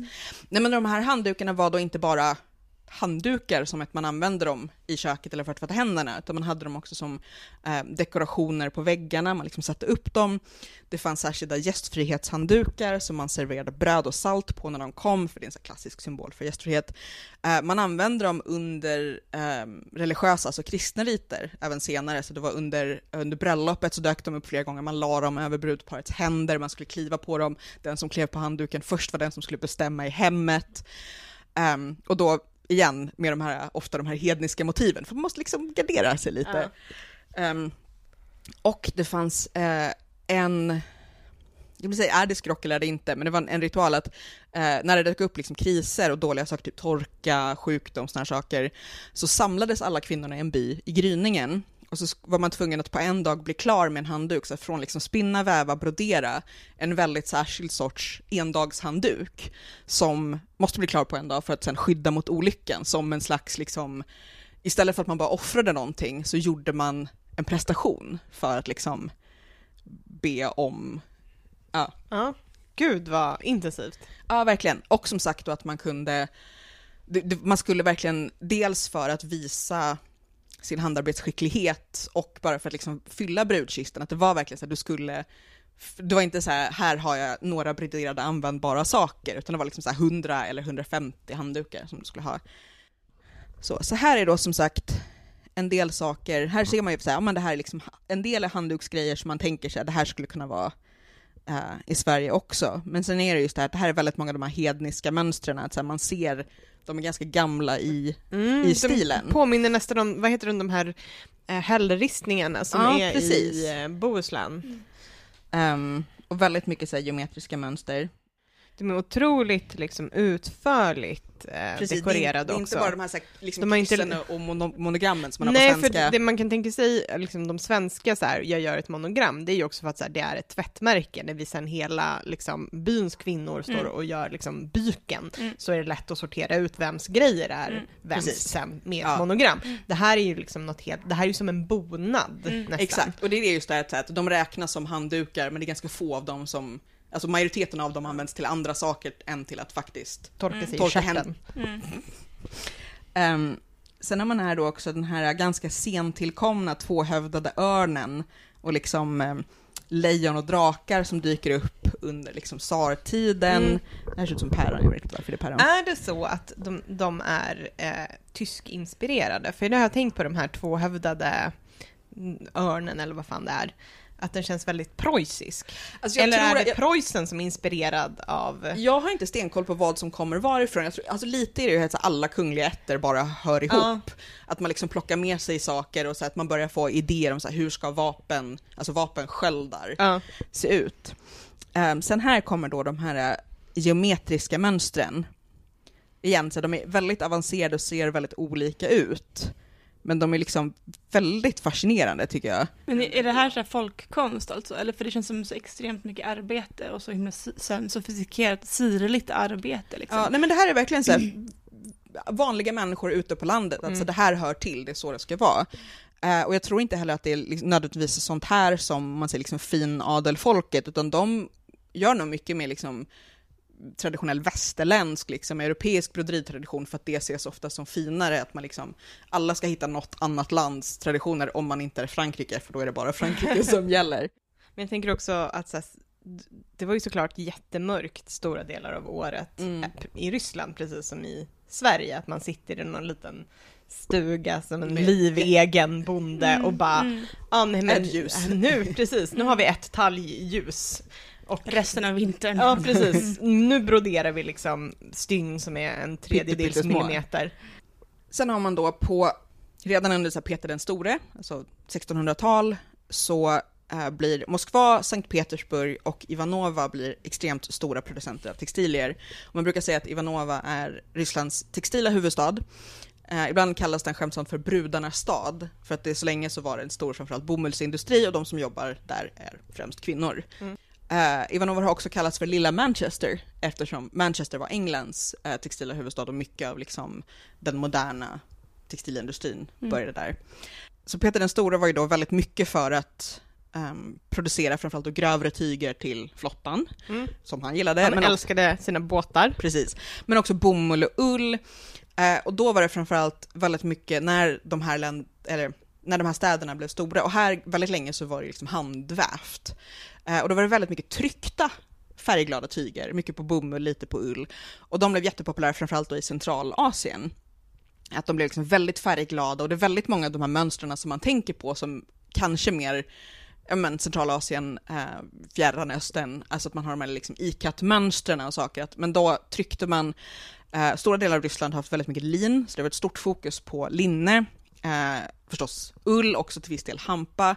A: Nej men de här handdukarna var då inte bara handdukar som att man använde dem i köket eller för att tvätta händerna, utan man hade dem också som eh, dekorationer på väggarna, man liksom satte upp dem. Det fanns särskilda gästfrihetshanddukar som man serverade bröd och salt på när de kom, för det är en sån klassisk symbol för gästfrihet. Eh, man använde dem under eh, religiösa, alltså kristna riter, även senare, så det var under, under bröllopet så dök de upp flera gånger, man la dem över brudparets händer, man skulle kliva på dem, den som klev på handduken först var den som skulle bestämma i hemmet. Um, och då igen med de här, ofta de här hedniska motiven, för man måste liksom gardera sig lite. Ehm, och det fanns eh, en, jag vill säga är det skrock eller är det inte, men det var en, en ritual att eh, när det dök upp liksom kriser och dåliga saker, typ torka, sjukdom, sådana saker, så samlades alla kvinnorna i en by i gryningen och så var man tvungen att på en dag bli klar med en handduk, så från liksom spinna, väva, brodera, en väldigt särskild sorts endagshandduk som måste bli klar på en dag för att sen skydda mot olyckan, som en slags liksom, istället för att man bara offrade någonting så gjorde man en prestation för att liksom be om, ja,
C: Ja. Gud vad intensivt.
A: Ja, verkligen. Och som sagt då att man kunde, man skulle verkligen, dels för att visa sin handarbetsskicklighet och bara för att liksom fylla brudkistan, att det var verkligen så att du skulle, det var inte så här, här har jag några broderade användbara saker, utan det var liksom så här 100 eller 150 handdukar som du skulle ha. Så, så här är då som sagt en del saker, här ser man ju så här, ja, men det här är liksom en del är handduksgrejer som man tänker sig, det här skulle kunna vara eh, i Sverige också. Men sen är det just det här, att det här är väldigt många av de här hedniska mönstren, att så här, man ser, de är ganska gamla i,
C: Mm,
A: i
C: de
A: stilen.
C: påminner nästan om, vad heter de, de här eh, hällristningarna som
A: Ja,
C: är
A: precis.
C: i eh, Bohuslän.
A: Ehm, och väldigt mycket så här, geometriska mönster.
C: De är otroligt liksom utförligt eh,
A: är,
C: dekorerade
A: det är
C: också.
A: inte bara de här, så här liksom,
C: De har inte-
A: och mono, monogrammen som man
C: Nej,
A: har på
C: för
A: svenska.
C: det man kan tänka sig, liksom de svenska så här, jag gör ett monogram, det är ju också för att så här, det är ett tvättmärke, när vi sen hela liksom, byns kvinnor står
B: Mm.
C: och gör liksom byken,
B: Mm.
C: så är det lätt att sortera ut vems grejer är
B: Mm.
C: vems
A: Precis.
C: sen med
A: Ja.
C: ett monogram. Det här är ju liksom något helt, det här är ju som en bonad
B: Mm.
C: nästan.
A: Exakt, och det är just det här att de räknas som handdukar, men det är ganska få av dem som, alltså majoriteten av dem används till andra saker än till att faktiskt
C: Torka
B: Mm.
C: sig i
A: Torka
C: stjärten.
B: Mm.
A: Ehm, sen har man här då också den här ganska sentillkomna tvåhövdade örnen och liksom um, lejon och drakar som dyker upp under liksom tsartiden.
C: Mm.
A: Det här ser ut som päron, jag vet inte varför det är päron.
C: Är det så att de, de är eh, tyskinspirerade? För det har jag tänkt på de här tvåhövdade mm, örnen eller vad fan det är. Att den känns väldigt preussisk.
A: Alltså, jag
C: Eller
A: tror
C: är det Preussen som är inspirerad av...
A: Jag har inte stenkoll på vad som kommer varifrån. Jag tror, alltså lite är det ju att alla kungliga ätter bara hör ihop.
C: Ja.
A: Att man liksom plockar med sig saker och så att man börjar få idéer om så här, hur ska vapen, alltså vapensköldar
C: Ja.
A: se ut. Ehm, sen här kommer då de här eh, geometriska mönstren. Igen, så de är väldigt avancerade och ser väldigt olika ut. Men de är liksom väldigt fascinerande tycker jag.
B: Men är det här så här folkkonst alltså? Eller för det känns som så extremt mycket arbete och så himla så sofistikerat, sirligt arbete liksom.
A: Ja, nej men det här är verkligen så här, vanliga människor ute på landet, alltså
C: Mm.
A: det här hör till, det är så det ska vara. Eh, och jag tror inte heller att det är liksom nödvändigtvis sånt här som man säger liksom fin adelfolket, utan de gör nog mycket mer liksom traditionell västerländsk, liksom europeisk broderitradition för att det ses ofta som finare, att man liksom, alla ska hitta något annat lands traditioner om man inte är Frankrike, för då är det bara Frankrike som gäller.
C: Men jag tänker också att här, det var ju såklart jättemörkt stora delar av året
A: Mm.
C: eh, i Ryssland, precis som i Sverige, att man sitter i någon liten stuga som en livegen bonde och bara,
B: Mm.
C: ja nej men nu, precis, nu har vi ett talgljus. Och
B: Resten av vintern.
C: Ja, precis. Nu broderar vi liksom stygn som är en tredjedels millimeter.
A: Sen har man då på, redan under Peter den store, alltså 1600-tal, så eh, blir Moskva, Sankt Petersburg och Ivanova blir extremt stora producenter av textilier. Man brukar säga att Ivanova är Rysslands textila huvudstad. Eh, ibland kallas den skämtsamt för brudarnas stad, för att det så länge så var det en stor framförallt bomullsindustri och de som jobbar där är främst kvinnor.
C: Mm.
A: Eh, Ivanova har också kallats för lilla Manchester eftersom Manchester var Englands eh, textila huvudstad och mycket av liksom den moderna textilindustrin
B: Mm.
A: började där. Så Peter den store var ju då väldigt mycket för att ehm, producera framförallt då grövre tyger till flottan,
C: Mm.
A: som han gillade.
C: Han
A: men också,
C: älskade sina båtar.
A: precis, men också bomull och ull. Eh, och då var det framförallt väldigt mycket när de här länd, eller när de här städerna blev stora, och här väldigt länge så var det liksom handvävt. Eh, och då var det väldigt mycket tryckta färgglada tyger, mycket på bomull, lite på ull. Och de blev jättepopulära framförallt då i Centralasien. Att de blev liksom väldigt färgglada och det är väldigt många av de här mönstren som man tänker på som kanske mer ja, men Centralasien, eh, Fjärran Östern, alltså att man har de här liksom ikat-mönstren och saker. Att, men då tryckte man, eh, stora delar av Ryssland har haft väldigt mycket lin, så det var ett stort fokus på linne, eh, förstås ull, också till viss del hampa.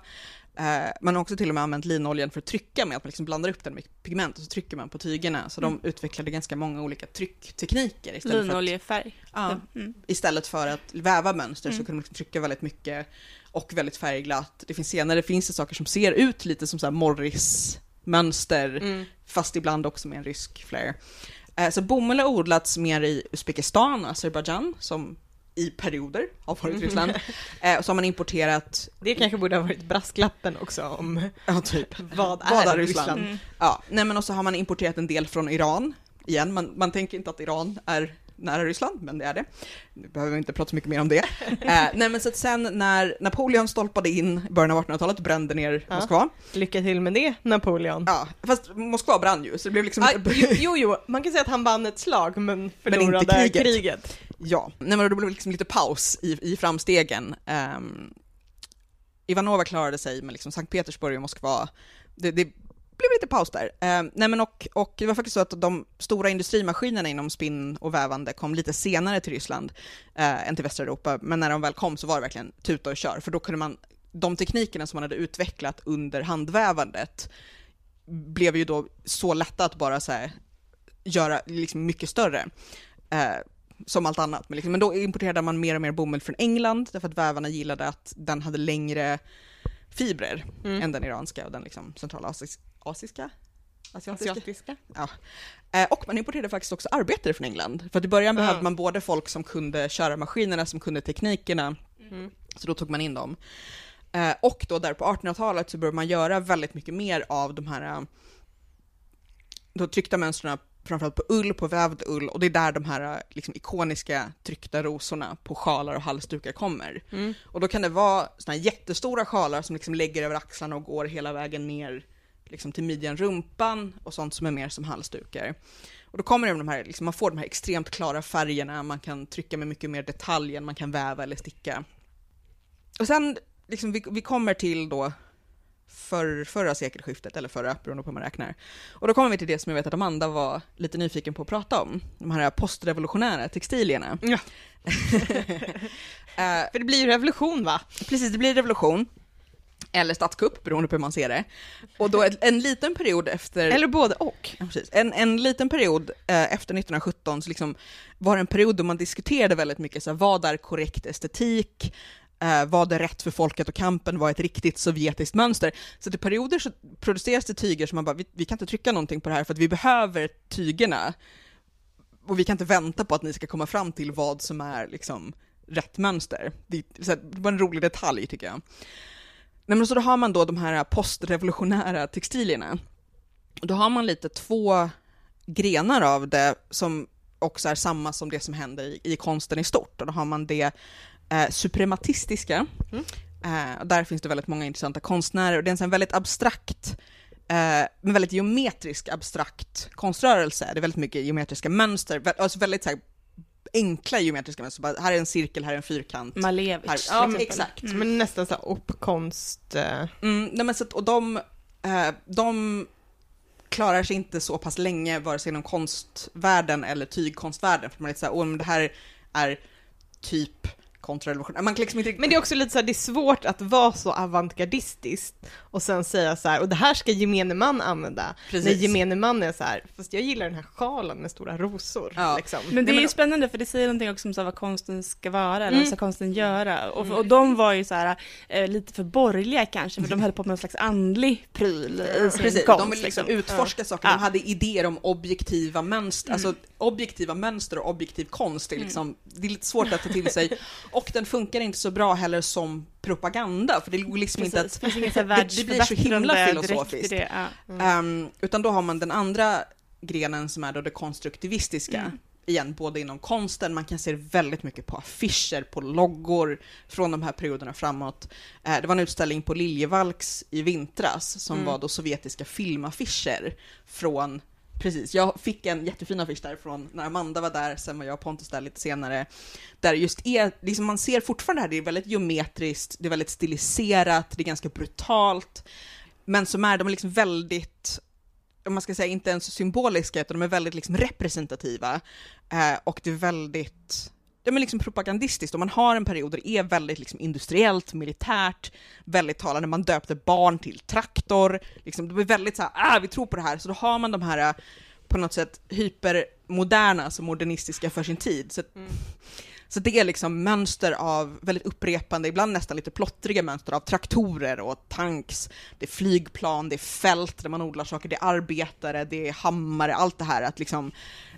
A: Eh, man har också till och med använt linoljan för att trycka med, att man liksom blandar upp den med pigment och så trycker man på tygerna. Så de utvecklade ganska många olika trycktekniker istället för att
B: Linoljefärg.
A: Ja,
B: Mm.
A: istället för att väva mönster så
B: Mm.
A: kunde man liksom trycka väldigt mycket och väldigt färgglatt. Det finns senare finns det saker som ser ut lite som så Morris-mönster,
C: Mm.
A: fast ibland också med en rysk flair. Eh, Så bomull har odlats mer i Uzbekistan, Azerbajdzjan, som i perioder har varit
C: Mm.
A: Ryssland. Eh, Och så har man importerat,
C: Det kanske borde ha varit brasklappen också om
A: ja typ,
C: vad
A: Vad
C: är
A: är
C: Ryssland?
A: Ryssland?
B: Mm.
A: ja, nej men också har man importerat en del från Iran. Igen, man, man tänker inte att Iran är nära Ryssland, men det är det. Nu behöver vi inte prata så mycket mer om det. eh, nej men så att sen när Napoleon stolpade in i början av 1800-talet och brände ner
C: Ja.
A: Moskva.
C: Lycka till med det, Napoleon.
A: Ja, fast Moskva brann ju, så det blev liksom
C: Ah,
A: inte...
C: jo, jo, man kan säga att han vann ett slag men
A: inte
C: förlorade
A: kriget.
C: kriget.
A: Ja, nej men då blev det liksom lite paus i, i framstegen. Ehm, Ivanova klarade sig, men liksom Sankt Petersburg och Moskva, det, det blev lite paus där. Eh, nej men och, och det var faktiskt så att de stora industrimaskinerna inom spinn och vävande kom lite senare till Ryssland eh, än till västra Europa, men när de väl kom så var det verkligen tuta och kör, för då kunde man, de teknikerna som man hade utvecklat under handvävandet blev ju då så lätta att bara så här, göra liksom mycket större. Eh, som allt annat, men, liksom, men då importerade man mer och mer bomull från England, därför att vävarna gillade att den hade längre fibrer
C: Mm.
A: än den iranska och den liksom centralasiska? Asiska? Asiatiska?
C: Asiatiska.
A: Eh, och man importerade faktiskt också arbetare från England. För att i början
C: Ja.
A: behövde man både folk som kunde köra maskinerna, som kunde teknikerna,
C: Mm.
A: så då tog man in dem. Eh, och då där på 1800-talet så började man göra väldigt mycket mer av de här, eh, då tryckta mönstren framförallt på ull, på vävd ull, och det är där de här liksom, ikoniska tryckta rosorna på sjalar och halsdukar kommer.
C: Mm.
A: Och då kan det vara såna här jättestora sjalar som liksom lägger över axlarna och går hela vägen ner liksom till midjan, rumpan och sånt som är mer som halsdukar. Och då kommer de här, liksom, man får de här extremt klara färgerna, man kan trycka med mycket mer detalj än man kan väva eller sticka. Och sen, liksom, vi, vi kommer till då för, förra sekelskiftet, eller förra, beroende på hur man räknar. Och då kommer vi till det som jag vet att Amanda var lite nyfiken på att prata om, de här postrevolutionära textilierna.
C: Ja.
A: Eh,
C: För det blir ju revolution va?
A: Precis, det blir revolution. Eller statskupp, beroende på hur man ser det. Och då en, en liten period efter...
C: Eller både och.
A: Ja. En, en liten period eh, efter 1917 så liksom var det en period då man diskuterade väldigt mycket, så här, vad är korrekt estetik? Eh, vad är rätt för folket och kampen? Vad är ett riktigt sovjetiskt mönster? Så i perioder så produceras det tyger som man bara, vi, vi kan inte trycka någonting på det här för att vi behöver tygerna. Och vi kan inte vänta på att ni ska komma fram till vad som är liksom rätt mönster. Det, så här, det var en rolig detalj tycker jag. Nej, men så då har man då de här postrevolutionära textilierna. Och Då har man lite två grenar av det som också är samma som det som händer i, i konsten i stort. Och då har man det eh, suprematistiska.
C: Mm.
A: Eh, och där finns det väldigt många intressanta konstnärer och det är en väldigt abstrakt, eh, men väldigt geometrisk abstrakt konströrelse. Det är väldigt mycket geometriska mönster, alltså väldigt så här, enkla geometriska mönster. Bara, här är en cirkel, här är en fyrkant.
B: Malevich.
A: Här, ja, men exakt.
B: Mm.
C: Men nästan så här uppkonst... eh,
A: Mm, nej men så att, och de, eh, de klarar sig inte så pass länge, vare sig inom konstvärlden eller tygkonstvärlden, för man är lite såhär, åh men det här är typ kontrarevolution. Man kan liksom inte
C: Men det är också lite så här, det är svårt att vara så avantgardistiskt och sen säga så här, och det här ska gemene man använda.
A: Precis.
C: När gemene man är så här, fast jag gillar den här sjalen med stora rosor.
A: Ja.
C: Liksom.
B: Men det är ju spännande för det säger någonting också om så här vad konsten ska vara, eller
C: Mm.
B: vad ska konsten göra. Och, och de var ju så här, eh, lite för borgerliga kanske, för de höll på med någon slags andlig pryl i sin
A: Precis,
B: konst.
A: de vill liksom
B: liksom.
A: utforska saker,
B: Ja.
A: de hade idéer om objektiva mönster,
B: Mm.
A: alltså objektiva mönster och objektiv konst är liksom, det är lite svårt att ta till sig. Och den funkar inte så bra heller som propaganda, för det går liksom inte
B: Precis,
A: att
B: det finns inget så här
A: det- det blir så himla filosofiskt.
B: det. Ja.
A: Ehm, utan då har man den andra grenen som är då det konstruktivistiska.
B: Mm.
A: Igen, både inom konsten, man kan se väldigt mycket på affischer, på loggor från de här perioderna framåt. Eh, det var en utställning på Liljevalchs i vintras som
C: Mm.
A: var då sovjetiska filmaffischer från Precis, jag fick en jättefin affisch därifrån när Amanda var där, sen var jag och Pontus där lite senare. Där just är, liksom man ser fortfarande det här, det är väldigt geometriskt, det är väldigt stiliserat, det är ganska brutalt. Men som är, de är liksom väldigt, om man ska säga inte ens symboliska, utan de är väldigt liksom representativa. Eh, och det är väldigt, ja men liksom propagandistiskt. Och man har en period där det är väldigt liksom industriellt, militärt, väldigt talande. Man döpte barn till traktor. Liksom, det blir väldigt så här, ah, vi tror på det här. Så då har man de här eh, på något sätt hypermoderna, alltså modernistiska för sin tid. Så,
C: Mm
A: så det är liksom mönster av väldigt upprepande, ibland nästan lite plottriga mönster av traktorer och tanks. Det är flygplan, det är fält där man odlar saker, det är arbetare, det är hammare, allt det här. Att liksom,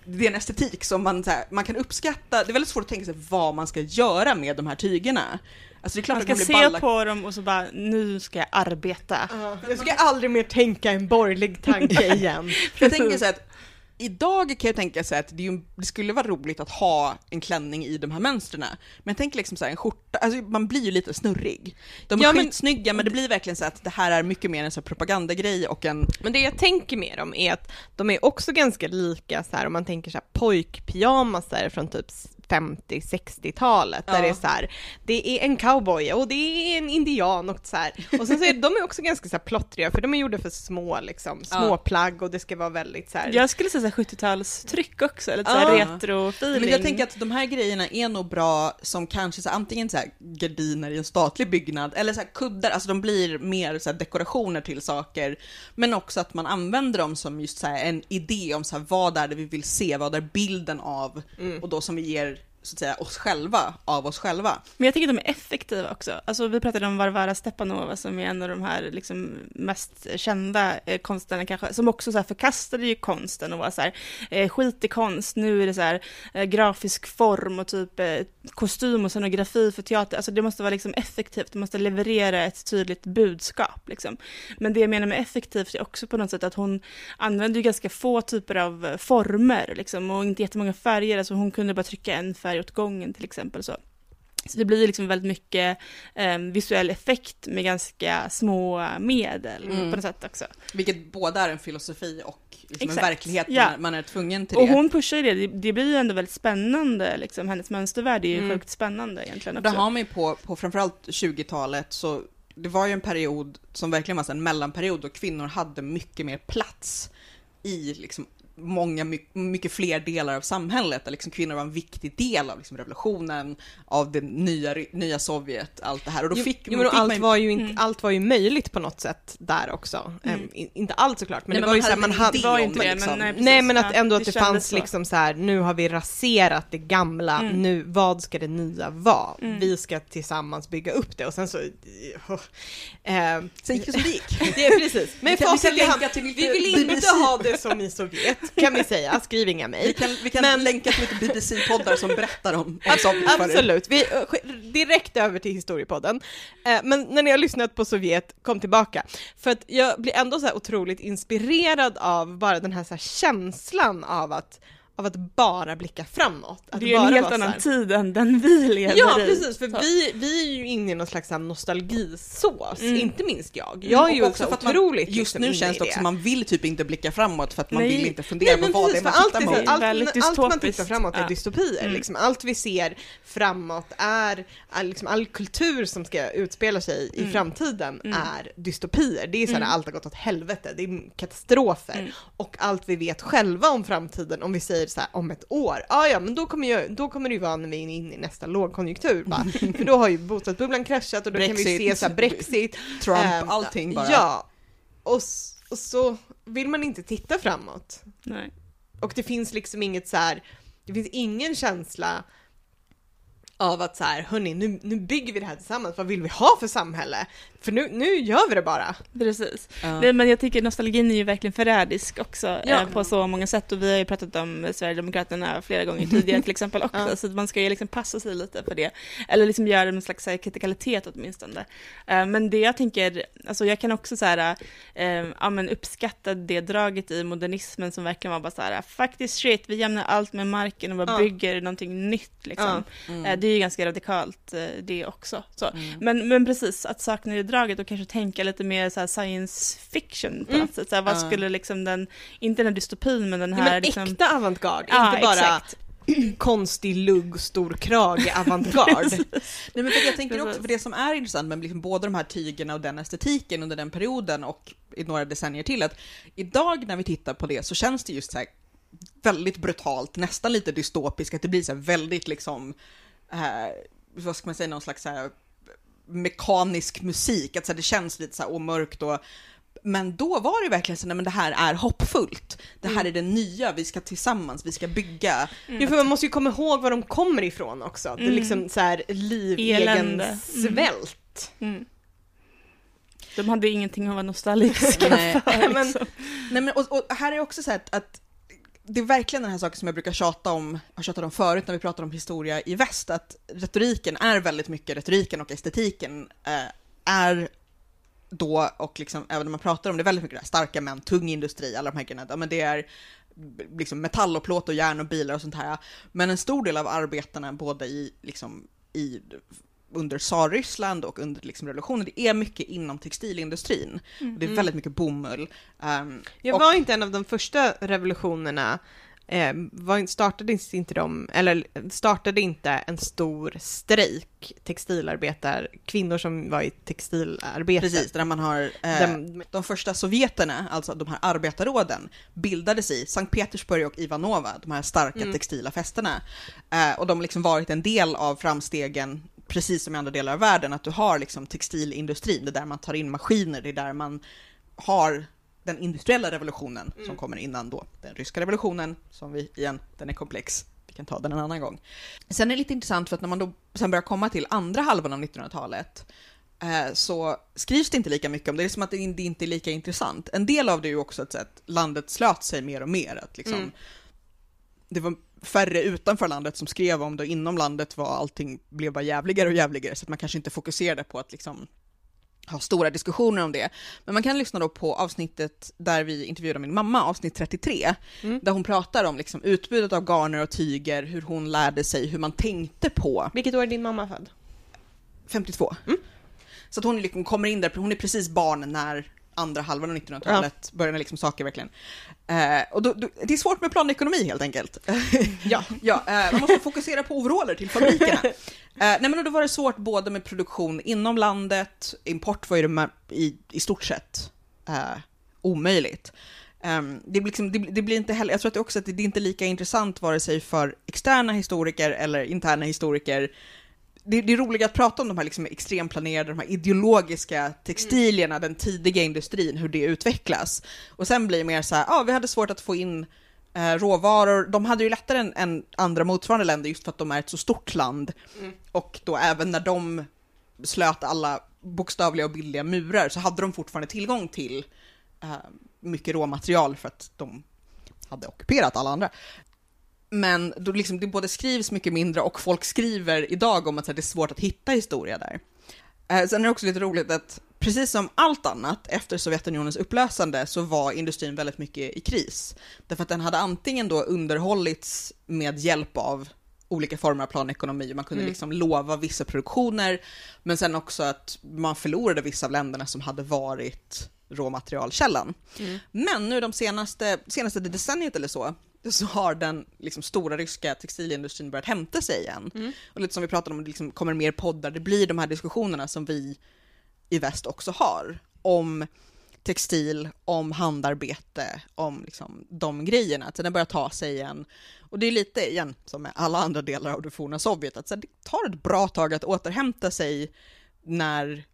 A: det är en estetik som man, så här, man kan uppskatta. Det är väldigt svårt att tänka sig vad man ska göra med de här tygerna. Alltså det är klart
B: Man ska
A: blir
B: se
A: balla.
B: på dem och så bara, nu ska jag arbeta.
C: Jag ska aldrig mer tänka en borgerlig tanke igen.
A: Jag tänker så här att idag kan jag tänka så att det, ju, det skulle vara roligt att ha en klänning i de här mönstren. Men jag tänker liksom så här, en skjorta, alltså man blir ju lite snurrig. De är
C: Ja, men-
A: skitsnygga men det blir verkligen så att det här är mycket mer en så propagandagrej och en,
C: Men det jag tänker med dem är att de är också ganska lika så här om man tänker så här pojkpyjamaser från typ 50-60-talet där
A: Ja.
C: det är så här, det är en cowboy och det är en indian och så här. Och sen så är de är också ganska så här plottriga för de är gjorda för små liksom, små
A: Ja.
C: plagg och det ska vara väldigt så här.
B: Jag skulle säga så här 70-talstryck också, lite så
A: Ja.
B: här retro-feeling.
A: Men jag tänker att de här grejerna är nog bra som kanske så här, antingen så här gardiner i en statlig byggnad eller så här kuddar, alltså de blir mer så här dekorationer till saker. Men också att man använder dem som just så här en idé om så här, vad är det vi vill se, vad är bilden av och då som vi ger så att säga oss själva, av oss själva.
B: Men jag tycker att de är effektiva också. Alltså, vi pratade om Varvara Stepanova som är en av de här liksom, mest kända eh, konstnärerna kanske, som också så här, förkastade ju konsten och var så här, eh, skit i konst, nu är det så här, eh, grafisk form och typ eh, kostym och scenografi för teater. Alltså det måste vara liksom effektivt, det måste leverera ett tydligt budskap. Liksom. Men det jag menar med effektivt är också på något sätt att hon använder ju ganska få typer av eh, former liksom, och inte jättemånga färger. Alltså hon kunde bara trycka en färg åt gången till exempel. Så. Så det blir liksom väldigt mycket eh, visuell effekt med ganska små medel
A: Mm.
B: på något sätt också.
A: Vilket både är en filosofi och liksom en verklighet
B: Ja.
A: man, man är tvungen till
B: Och
A: det.
B: hon pushar ju det, det, det blir ju ändå väldigt spännande liksom, hennes mönstervärld är ju
C: Mm.
B: sjukt spännande egentligen
A: Det
B: också.
A: har man ju på, på framförallt 20-talet så det var ju en period som verkligen var en mellanperiod då kvinnor hade mycket mer plats i liksom många, mycket, fler delar av samhället där liksom kvinnor var en viktig del av liksom revolutionen, av det nya, nya Sovjet, allt det här. Och då fick,
C: jo, men
A: fick
C: allt,
A: man
C: var ju inte,
B: Mm.
C: allt var ju möjligt på något sätt där också.
B: Mm.
C: In, inte allt såklart, men
A: Nej,
C: det var ju
A: man
C: så här,
A: hade
C: man hade...
B: var
A: om
B: inte
A: det, liksom.
B: men nej, precis.
C: Nej men att ändå att
B: det
C: det, fanns
B: så.
C: liksom så här, nu har vi raserat det gamla,
B: Mm.
C: nu, vad ska det nya vara?
B: Mm.
C: Vi ska tillsammans bygga upp det och sen så... Uh,
A: Sen gick det som det gick.
C: det är precis, men
A: Vi kan- vi kan
C: i hand,
A: länka till lite
C: vi vill inte ha det som i Sovjet, kan vi säga, skriv inga
A: Vi
C: mejl.
A: kan, vi kan
C: Men-
A: länka till lite BBC-poddar som berättar om, om er.
C: Absolut, vi, eh, direkt över till historiepodden. Eh, men när ni har lyssnat på Sovjet, kom tillbaka. För att jag blir ändå så här otroligt inspirerad av bara den här, så här känslan av att, av att bara blicka framåt. Att
B: det är ju
C: bara
B: en helt annan
C: här-
B: tid än den vi lever
C: Ja
B: i.
C: precis, för
B: Så.
C: vi, vi är ju inne i någon slags nostalgisås,
B: Mm.
C: inte minst jag. Jag är
A: Och
C: ju
A: också för att man-
C: otroligt
A: Just
C: liksom
A: nu känns
C: i
A: det också, man vill typ inte blicka framåt för att man
B: Nej.
A: vill inte fundera
C: Nej
A: på
C: men
A: vad det
C: precis,
A: är
C: för
A: man
C: allt,
A: tittar
C: är,
A: mot.
C: så- allt, allt man tittar framåt är
B: Ja.
C: dystopier.
B: Mm.
C: Liksom, allt vi ser framåt är, är liksom, all kultur som ska utspela sig i
B: Mm.
C: framtiden
B: Mm.
C: är dystopier. Det är så här,
B: Mm.
C: allt har gått åt helvete, det är katastrofer.
B: Mm.
C: Och allt vi vet själva om framtiden, om vi säger så här om ett år, ja ja men då kommer, ju, då kommer det ju vara när vi är inne i nästa lågkonjunktur. Bara. För då har ju bostadsbubblan kraschat och då kan vi
A: Brexit.
C: se så här, Brexit,
A: Trump,
C: Ehm,
A: allting bara.
C: Ja, och, och så vill man inte titta framåt.
B: Nej.
C: Och det finns liksom inget så här, det finns ingen känsla av att så här, hörni, nu, nu bygger vi det här tillsammans, vad vill vi ha för samhälle? För nu, nu gör vi det bara.
B: Precis.
A: Ja.
B: Men jag tycker nostalgin är ju verkligen förrädisk också
C: Ja.
B: eh, på så många sätt och vi har ju pratat om Sverigedemokraterna flera gånger tidigare till exempel också,
C: Ja.
B: så att man ska ju liksom passa sig lite för det. Eller liksom göra en slags kritikalitet åtminstone. Eh, men det jag tänker, alltså jag kan också så här, eh, ja, men uppskatta det draget i modernismen som verkligen var bara så här, faktiskt shit, vi jämnar allt med marken och bara
C: Ja.
B: bygger någonting nytt liksom.
A: Mm.
B: Det är ju ganska radikalt eh, det också. Så.
A: Mm.
B: Men, men precis, att sakna det draget och kanske tänka lite mer så science fiction på
C: Mm.
B: något sätt. Så här, vad
A: Ja.
B: skulle liksom den, inte den här dystopin, men den
C: Ja,
B: här
C: men
B: liksom...
C: äkta avantgarde,
B: Ja,
C: inte bara
B: exakt.
C: konstig lugg, stor krage avantgarde.
A: Nej men för jag tänker också, för det som är intressant med liksom både de här tygerna och den estetiken under den perioden och i några decennier till, att idag när vi tittar på det så känns det just så här väldigt brutalt, nästan lite dystopiskt, att det blir så här väldigt liksom, vad ska man säga, någon slags så här mekanisk musik, att så här, det känns lite så här omörkt och men då var det verkligen så, nej men det här är hoppfullt. Det här är det nya, vi ska tillsammans, vi ska bygga.
C: Jo, för man måste ju komma ihåg var de kommer ifrån också. Det är
B: Mm.
C: liksom så här liv, egen
B: Mm.
C: svält.
B: Mm. De hade ingenting att vara nostalgiska
A: Nej,
B: för.
C: men-
B: Liksom.
A: Nej men och, och här är också så här att, att det är verkligen den här saken som jag brukar tjata om, har tjatat om förut när vi pratar om historia i väst, att retoriken är väldigt mycket, retoriken och estetiken eh, är då, och liksom, även när man pratar om det, väldigt mycket det här, starka män, tung industri, alla de här grejerna, ja, men det är liksom metall och plåt och järn och bilar och sånt här. Men en stor del av arbetarna, både i, liksom, i under tsarryssland och under liksom revolutionen, det är mycket inom textilindustrin. Och det är
C: Mm.
A: väldigt mycket bomull. ehm,
C: Jag
A: och-
C: var inte en av de första revolutionerna eh, var, startade inte de, eller startade inte en stor strejk, textilarbetar, kvinnor som var i textilarbete.
A: Precis, där man har eh,
C: De-
A: de första sovjeterna, alltså de här arbetarråden, bildades i Sankt Petersburg och Ivanova, de här starka
C: Mm.
A: textila fästena. Eh, och de har liksom varit en del av framstegen, precis som i andra delar av världen, att du har liksom textilindustrin, det är där man tar in maskiner, det är där man har den industriella revolutionen som kommer innan då den ryska revolutionen, som vi igen, den är komplex. Vi kan ta den en annan gång. Sen är det lite intressant för att när man då sen börjar komma till andra halvan av 1900-talet eh, så skrivs det inte lika mycket om det. Det är som att det in- det inte är lika intressant. En del av det är ju också att, att landet slöt sig mer och mer. Att liksom,
C: Mm.
A: Det var färre utanför landet som skrev om det och inom landet var allting blev bara jävligare och jävligare så att man kanske inte fokuserade på att liksom ha stora diskussioner om det. Men man kan lyssna då på avsnittet där vi intervjuade min mamma, avsnitt 33,
C: Mm.
A: där hon pratar om liksom utbudet av garner och tyger, hur hon lärde sig, hur man tänkte på
C: Vilket år är din mamma född?
A: 52.
C: Mm.
A: Så att hon liksom kommer in där, hon är precis barn när andra halvan av 1900-talet börjar när liksom saker verkligen. Eh, och då, då, det är svårt med planekonomi helt enkelt.
C: Ja.
A: ja, eh, man måste fokusera på overaller till fabrikerna. Eh, nej men då var det svårt både med produktion inom landet, import var ju det i, i stort sett eh, omöjligt. Ehm, det, blir liksom, det, det blir inte heller, jag tror att det också att det, det är inte lika intressant vare sig för externa historiker eller interna historiker det, det är roligt att prata om de här liksom extremplanerade, de här ideologiska textilierna, den tidiga industrin, hur det utvecklas. Och sen blir det mer så här, ja, vi hade svårt att få in eh, råvaror. De hade ju lättare än, än andra motsvarande länder just för att de är ett så stort land. Och då även när de slöt alla bokstavliga och bildliga murar så hade de fortfarande tillgång till eh, mycket råmaterial för att de hade ockuperat alla andra. Men då liksom, det både skrivs mycket mindre och folk skriver idag om att här, det är svårt att hitta historia där. Eh, sen är det också lite roligt att precis som allt annat efter Sovjetunionens upplösande så var industrin väldigt mycket i kris. Därför att den hade antingen då underhållits med hjälp av olika former av planekonomi, man kunde
C: Mm.
A: liksom lova vissa produktioner, men sen också att man förlorade vissa av länderna som hade varit råmaterialkällan.
C: Mm.
A: Men nu de senaste, senaste decenniet eller så, så har den liksom, stora ryska textilindustrin börjat hämta sig igen.
C: Mm.
A: Och lite som vi pratade om, det liksom kommer mer poddar, det blir de här diskussionerna som vi i väst också har om textil, om handarbete, om liksom de grejerna. Att den börjar ta sig igen. Och det är lite igen som med alla andra delar av det forna Sovjet, att det tar ett bra tag att återhämta sig när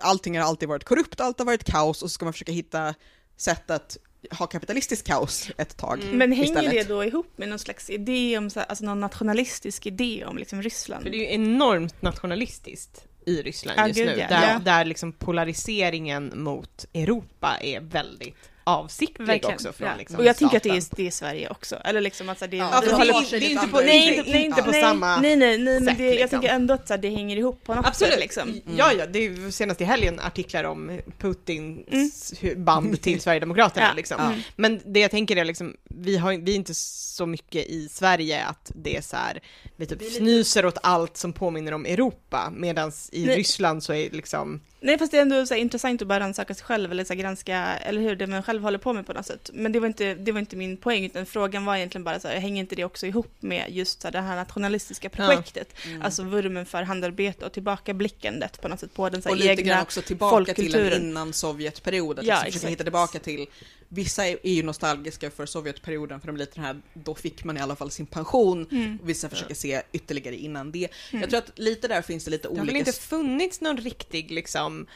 A: allting har alltid varit korrupt, allt har varit kaos och så ska man försöka hitta sätt att ha kapitalistiskt kaos ett tag.
C: Mm.
B: Men hänger
A: istället.
B: det då ihop med någon slags idé om, så här, alltså någon nationalistisk idé om liksom Ryssland?
C: För det är ju enormt nationalistiskt i Ryssland
B: Ja,
C: just
B: gud,
C: nu,
B: ja.
C: där,
B: Ja.
C: där liksom polariseringen mot Europa är väldigt avsiktlig också från
B: ja.
C: liksom
B: Och jag tänker att det är, det är Sverige också. Eller liksom att så här, det,
A: Ja,
B: det
C: det, är- det är inte på, nej,
A: uttryck.
C: inte, inte på
B: nej,
C: samma
B: Nej, nej, nej, men
C: sätt,
B: det, jag
C: liksom.
B: tänker ändå att så här, det hänger ihop på något
C: Absolut.
B: sätt. Liksom.
A: Mm.
C: Ja, ja, det är ju senast i helgen artiklar om Putins
B: Mm.
C: band till Sverigedemokraterna.
B: Ja.
C: Liksom.
A: Ja.
C: Men det jag tänker är liksom, vi, har, vi är inte så mycket i Sverige att det är så här, vi typ fnyser åt allt som påminner om Europa, medan i
B: Nej.
C: Ryssland så är liksom,
B: Nej, fast det är ändå så här, intressant att bara rannsaka sig själv eller så här, granska, eller hur, det man själv håller på med på något sätt. Men det var inte, det var inte min poäng, utan frågan var egentligen bara så här, hänger inte det också ihop med just så här, det här nationalistiska projektet?
A: Mm.
B: Alltså vurmen för handarbete och tillbakablickandet på något sätt på den så här,
A: och lite grann
B: egna...
A: också tillbaka till en innan Sovjetperiod, att
B: Ja,
A: liksom försöka hitta tillbaka till Vissa är ju nostalgiska för Sovjetperioden för de är lite den här, då fick man i alla fall sin pension.
B: Mm.
A: Och vissa försöker se ytterligare innan det.
B: Mm.
A: Jag tror att lite där finns det lite
C: det har
A: olika...
C: väl inte funnits någon riktig liksom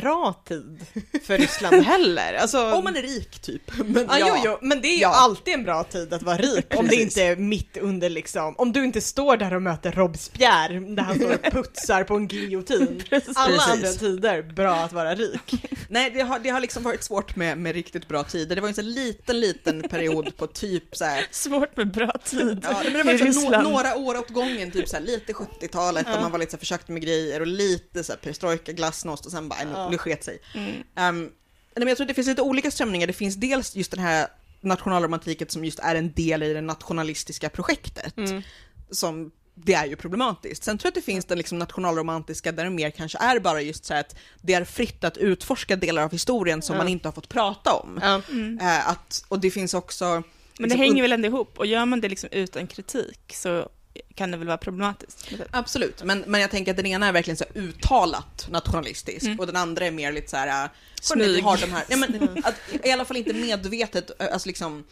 C: bra tid för Ryssland heller. Alltså,
A: Om man är rik typ. Men
C: Ja,
A: ja,
C: Jo, jo, men det är ju
A: Ja.
C: alltid en bra tid att vara rik om det inte är mitt under liksom, om du inte står där och möter Robespierre där han står och putsar på en giljotin. Alla andra tider, bra att vara rik.
A: Nej, det har, det har liksom varit svårt med, med riktigt bra tider. Det var ju en liten, liten period på typ så här.
B: Svårt med bra tid
A: Ja, men det var nå,
B: Ryssland.
A: några år åt gången, typ så här, lite 70-talet, där man var lite så här, försökte med grejer och lite så här, perestrojka, glasnost och sen bara,
C: Ja.
A: Ja. nu sket sig.
B: Mm.
A: Um, men jag tror att det finns lite olika strömningar. Det finns dels just den här nationalromantiken som just är en del i det nationalistiska projektet.
C: Mm.
A: Som, det är ju problematiskt. Sen tror jag att det finns den liksom nationalromantiska där det mer kanske är bara just så här att det är fritt att utforska delar av historien som
C: Ja.
A: man inte har fått prata om.
C: Ja.
B: Mm.
A: Eh, att, och det finns också,
B: Men det
A: liksom,
B: hänger väl ändå ihop och gör man det liksom utan kritik så kan det väl vara problematiskt.
A: Absolut, men, men jag tänker att den ena är verkligen så här uttalat nationalistisk
B: Mm.
A: och den andra är mer lite så här... äh,
B: Smyg.
A: Har de här, ja, men, att, I alla fall inte medvetet, äh, alltså liksom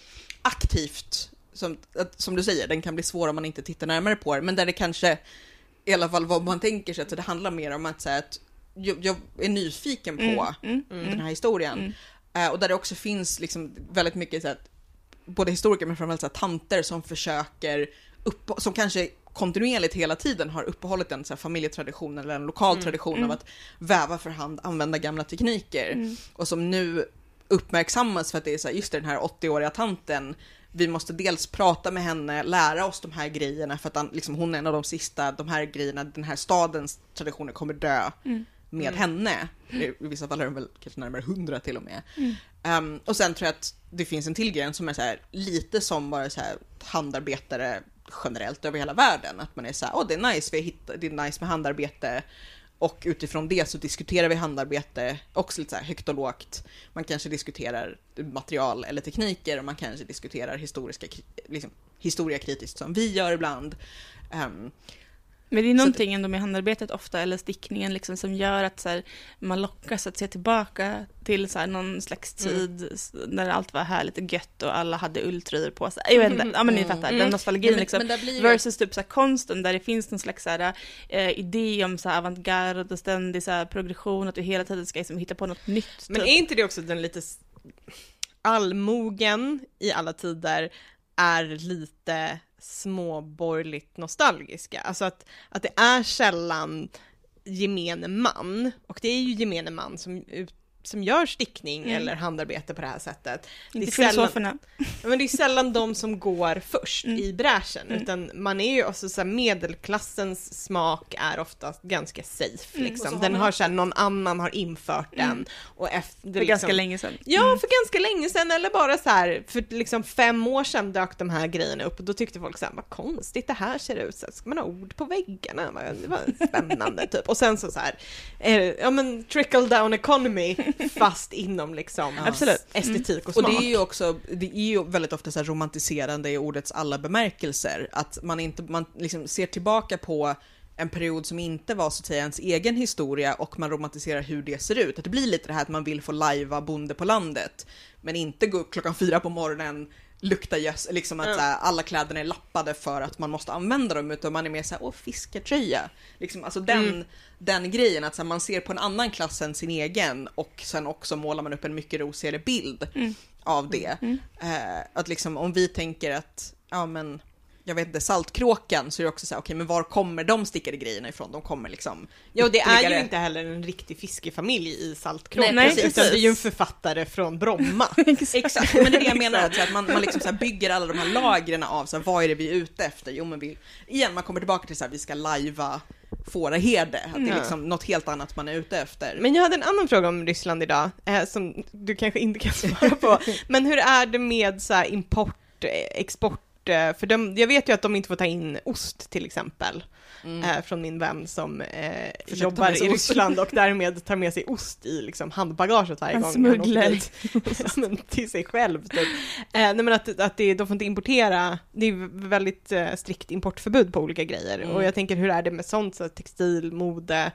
A: aktivt, som, att, som du säger, den kan bli svår om man inte tittar närmare på det, men där det kanske, i alla fall vad man tänker sig, att det handlar mer om att säga att jag, jag är nyfiken på
B: Mm, mm,
A: den här historien.
B: Mm.
A: Eh, och där det också finns liksom väldigt mycket så att både historiker men framförallt så här, tanter som försöker, upp, som kanske kontinuerligt hela tiden har uppehållit en så familjetradition eller en lokal
C: Mm,
A: tradition
B: mm.
A: av att väva för hand, använda gamla tekniker.
B: Mm.
A: Och som nu uppmärksammas för att det är så här, just det, den här 80-åriga tanten, vi måste dels prata med henne, lära oss de här grejerna för att liksom, hon är en av de sista, de här grejerna, den här stadens traditioner kommer dö
B: Mm.
A: med
C: Mm.
A: henne. I vissa fall är de väl kanske närmare hundra till och med. Ehm, och sen tror jag att det finns en till gren som är så här, lite som bara så här handarbetare generellt över hela världen. Att man är så här, åh det är nice, vi hittar, det är nice med handarbete. Och utifrån det så diskuterar vi handarbete också lite så här högt och lågt. Man kanske diskuterar material eller tekniker och man kanske diskuterar historiska, liksom, historia kritiskt som vi gör ibland. Um,
B: men det är
A: Så
B: någonting ändå med handarbetet ofta, eller stickningen, liksom, som gör att så här, man lockas att se tillbaka till så här, någon slags
A: Mm.
B: tid s- när allt var härligt och gött och alla hade ulltröjor på sig. Jag vet inte, ja men ni
A: Mm.
B: fattar,
C: Mm.
B: den nostalgin
A: men,
B: liksom.
A: blir
B: Versus typ så här, konsten där det finns någon slags så här, eh, idé om så här, avantgarde och ständig så här, progression, att du hela tiden ska liksom, hitta på något nytt.
C: Men
B: typ.
C: är inte det också den lite allmogen i alla tider är lite småborgerligt nostalgiska? Alltså att, att det är sällan gemene man, och det är ju gemene man som, ut- som gör stickning
B: Mm.
C: eller handarbete på det här sättet. Det är sällan- Men det är sällan de som går först
B: Mm.
C: i bräschen,
B: Mm.
C: utan man är ju också så här, medelklassens smak är oftast ganska safe
B: Mm.
C: Liksom.
A: har
C: Den
A: man
C: har så här, någon annan har infört den
B: Mm.
C: och efter
B: För
C: liksom,
B: ganska länge sedan.
C: Ja,
B: Mm.
C: för ganska länge sedan eller bara så här, för liksom fem år sedan dök de här grejerna upp och då tyckte folk så här, vad konstigt det här ser ut, så här, ska man ha ord på väggarna? Det var spännande typ. Och sen så så här, eh, ja men trickle down economy fast inom liksom.
B: Absolut.
C: estetik och
A: Och
C: smak.
A: det är ju också, det är ju väldigt ofta så här romantiserande i ordets alla bemärkelser. Att man inte, man liksom ser tillbaka på en period som inte var så att säga ens egen historia och man romantiserar hur det ser ut. Att det blir lite det här att man vill få lajva bonde på landet, men inte gå upp klockan fyra på morgonen, lukta gös, liksom att
C: Ja.
A: så här, alla kläderna är lappade för att man måste använda dem, utan man är mer såhär, åh fisketröja. Liksom, alltså den,
C: Mm.
A: den grejen, att så här, man ser på en annan klass än sin egen och sen också målar man upp en mycket rosigare bild
B: Mm.
A: av det.
B: Mm.
A: Eh, att liksom om vi tänker att, ja men, jag vet inte, Saltkråkan, så är det också så här, okej men var kommer de stickade grejerna ifrån? De kommer liksom
C: Ja, och det är ju inte heller en riktig fiskefamilj i Saltkråkan,
B: Nej,
C: utan
B: precis.
C: det är ju en författare från Bromma.
A: Exakt, men det är det jag menar, att, så att man, man liksom så här bygger alla de här lagren av så här, vad är det vi är ute efter? Jo men vi, igen man kommer tillbaka till så här, vi ska lajva fåraherde, att det är liksom något helt annat man är ute efter.
C: Men jag hade en annan fråga om Ryssland idag, eh, som du kanske inte kan svara på. Men hur är det med så här, import, eh, export? Eh, För de, jag vet ju att de inte får ta in ost till exempel,
A: Mm.
C: eh, från min vän som eh, jobbar i. Ryssland och därmed tar med sig ost i liksom, handbagaget varje
B: Han
C: gång
B: smugglar.
C: åker. Ja, men till sig själv typ. Eh, nej men att, att det, de får inte importera, det är väldigt eh, strikt importförbud på olika grejer.
A: Mm.
C: Och jag tänker hur är det med sånt, så textil, mode?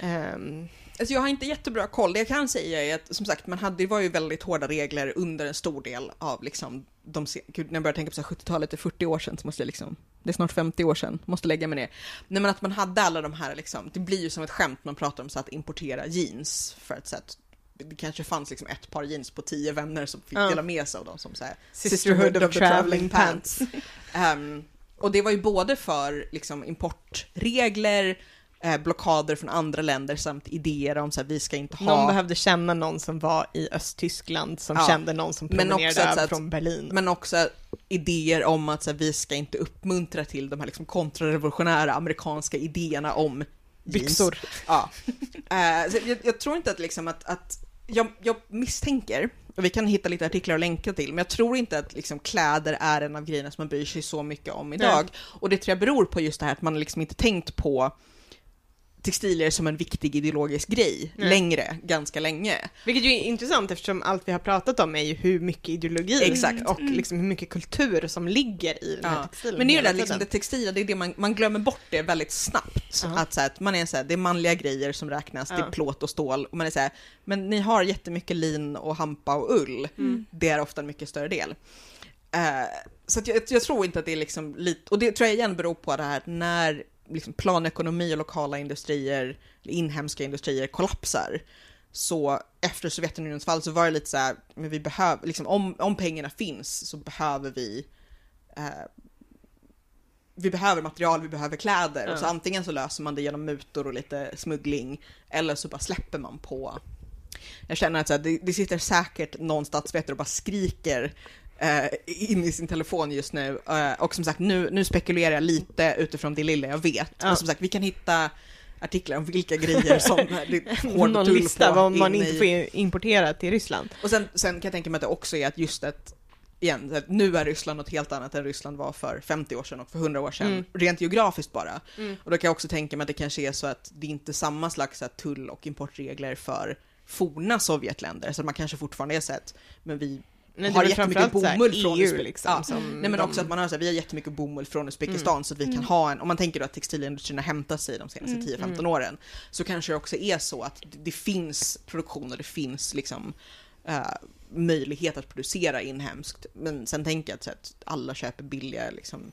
C: ehm,
A: Alltså jag har inte jättebra koll. Det jag kan säga är att som sagt, man hade, det var ju väldigt hårda regler under en stor del av liksom de, gud, när jag börjar tänka på så här 70-talet, det är 40 år sedan så måste jag liksom, det är snart 50 år sedan, måste lägga mig ner. Nej men att man hade alla de här liksom, det blir ju som ett skämt man pratar om så att importera jeans för att så att det kanske fanns liksom ett par jeans på tio vänner som fick
C: Ja.
A: dela med sig av dem som så här,
C: Sisterhood of traveling pants.
A: Ehm, och det var ju både för liksom, importregler, eh, blockader från andra länder samt idéer om så här, vi ska inte ha...
C: Någon behövde känna någon som var i Östtyskland som
A: Ja.
C: kände någon som
A: Men
C: promenerade från Berlin.
A: Men också idéer om att så här, vi ska inte uppmuntra till de här liksom, kontrarevolutionära amerikanska idéerna om jeans.
C: Byxor.
A: Ja. Eh, så jag, jag tror inte att liksom att, att jag, jag misstänker, och vi kan hitta lite artiklar och länka till, men jag tror inte att liksom kläder är en av grejerna som man bryr sig så mycket om idag. Och det tror jag beror på just det här att man liksom inte tänkt på textilier som en viktig ideologisk grej
C: Nej.
A: längre, ganska länge.
C: Vilket ju är intressant eftersom allt vi har pratat om är ju hur mycket ideologi
A: Exakt.
C: och liksom hur mycket kultur som ligger i den här
A: Ja.
C: textilen.
A: Men det är ju det, liksom, det textila, det är det man, man glömmer bort det väldigt snabbt.
C: Ja.
A: Att, så här, att man är så här, det är manliga grejer som räknas, det
C: Ja.
A: är plåt och stål. Och man är så här, men ni har jättemycket lin och hampa och ull.
C: Mm.
A: Det är ofta en mycket större del. Eh, så att jag, jag tror inte att det är liksom lite, och det tror jag igen beror på det här när liksom planekonomi och lokala industrier, inhemska industrier kollapsar. Så efter Sovjetunionens fall så var det lite så här, men vi behöver, liksom, om, om pengarna finns så behöver vi eh, vi behöver material, vi behöver kläder.
C: Ja.
A: Och så antingen så löser man det genom mutor och lite smuggling, eller så bara släpper man på. Jag känner att så här, det, det sitter säkert någon statsvetare och bara skriker eh, in i sin telefon just nu. Eh, och som sagt, nu, nu spekulerar jag lite utifrån det lilla jag vet.
C: Ja.
A: Men som sagt, vi kan hitta artiklar om vilka grejer som det är
C: Någon lista
A: på
C: vad man
A: in
C: inte
A: i-
C: får importera till Ryssland.
A: och sen, sen kan jag tänka mig att det också är att just att igen, nu är Ryssland något helt annat än Ryssland var för 50 år sedan och för 100 år sedan,
C: Mm.
A: rent geografiskt bara.
C: Mm.
A: Och då kan jag också tänka mig att det kanske är så att det inte är samma slags tull och importregler för forna Sovjetländer, så man kanske fortfarande är så att, men vi
C: Nej,
A: har jättemycket
C: här
A: bomull från
C: EU
A: Uzbek-
C: liksom.
A: Ja.
C: Som
A: Nej men
C: de-
A: också att man har så här, vi har jättemycket bomull från Uzbekistan så att vi kan ha en, om man tänker då att textilindustrin har hämtat sig de senaste
B: Mm.
A: 10-15
C: Mm.
A: åren, så kanske det också är så att det, finns produktion och det finns liksom eh, möjlighet att producera inhemskt. Men sen tänker jag att, så att alla köper billiga liksom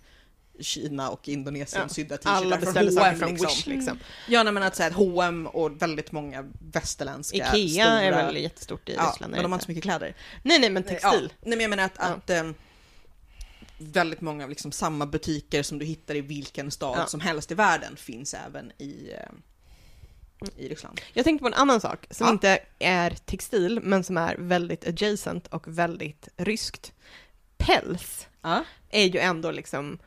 A: Kina och Indonesien
C: Ja.
A: sydda t-shirtar
C: Alla beställer saker från
A: liksom.
C: Wish liksom.
A: Ja nej, men att säga att H&M och väldigt många västerländska
C: Ikea
A: stora,
C: är väl jättestort i
A: Ja,
C: Ryssland? är
A: men de har inte så mycket kläder.
C: Nej, nej, men textil.
A: Ja, nej men jag menar att,
C: Ja.
A: att ehm, väldigt många av liksom samma butiker som du hittar i vilken stad
C: Ja.
A: som helst i världen finns även i, ehm, i Ryssland.
C: Jag tänkte på en annan sak som
A: Ja.
C: inte är textil, men som är väldigt adjacent och väldigt ryskt. Päls
A: Ja.
C: är ju ändå liksom,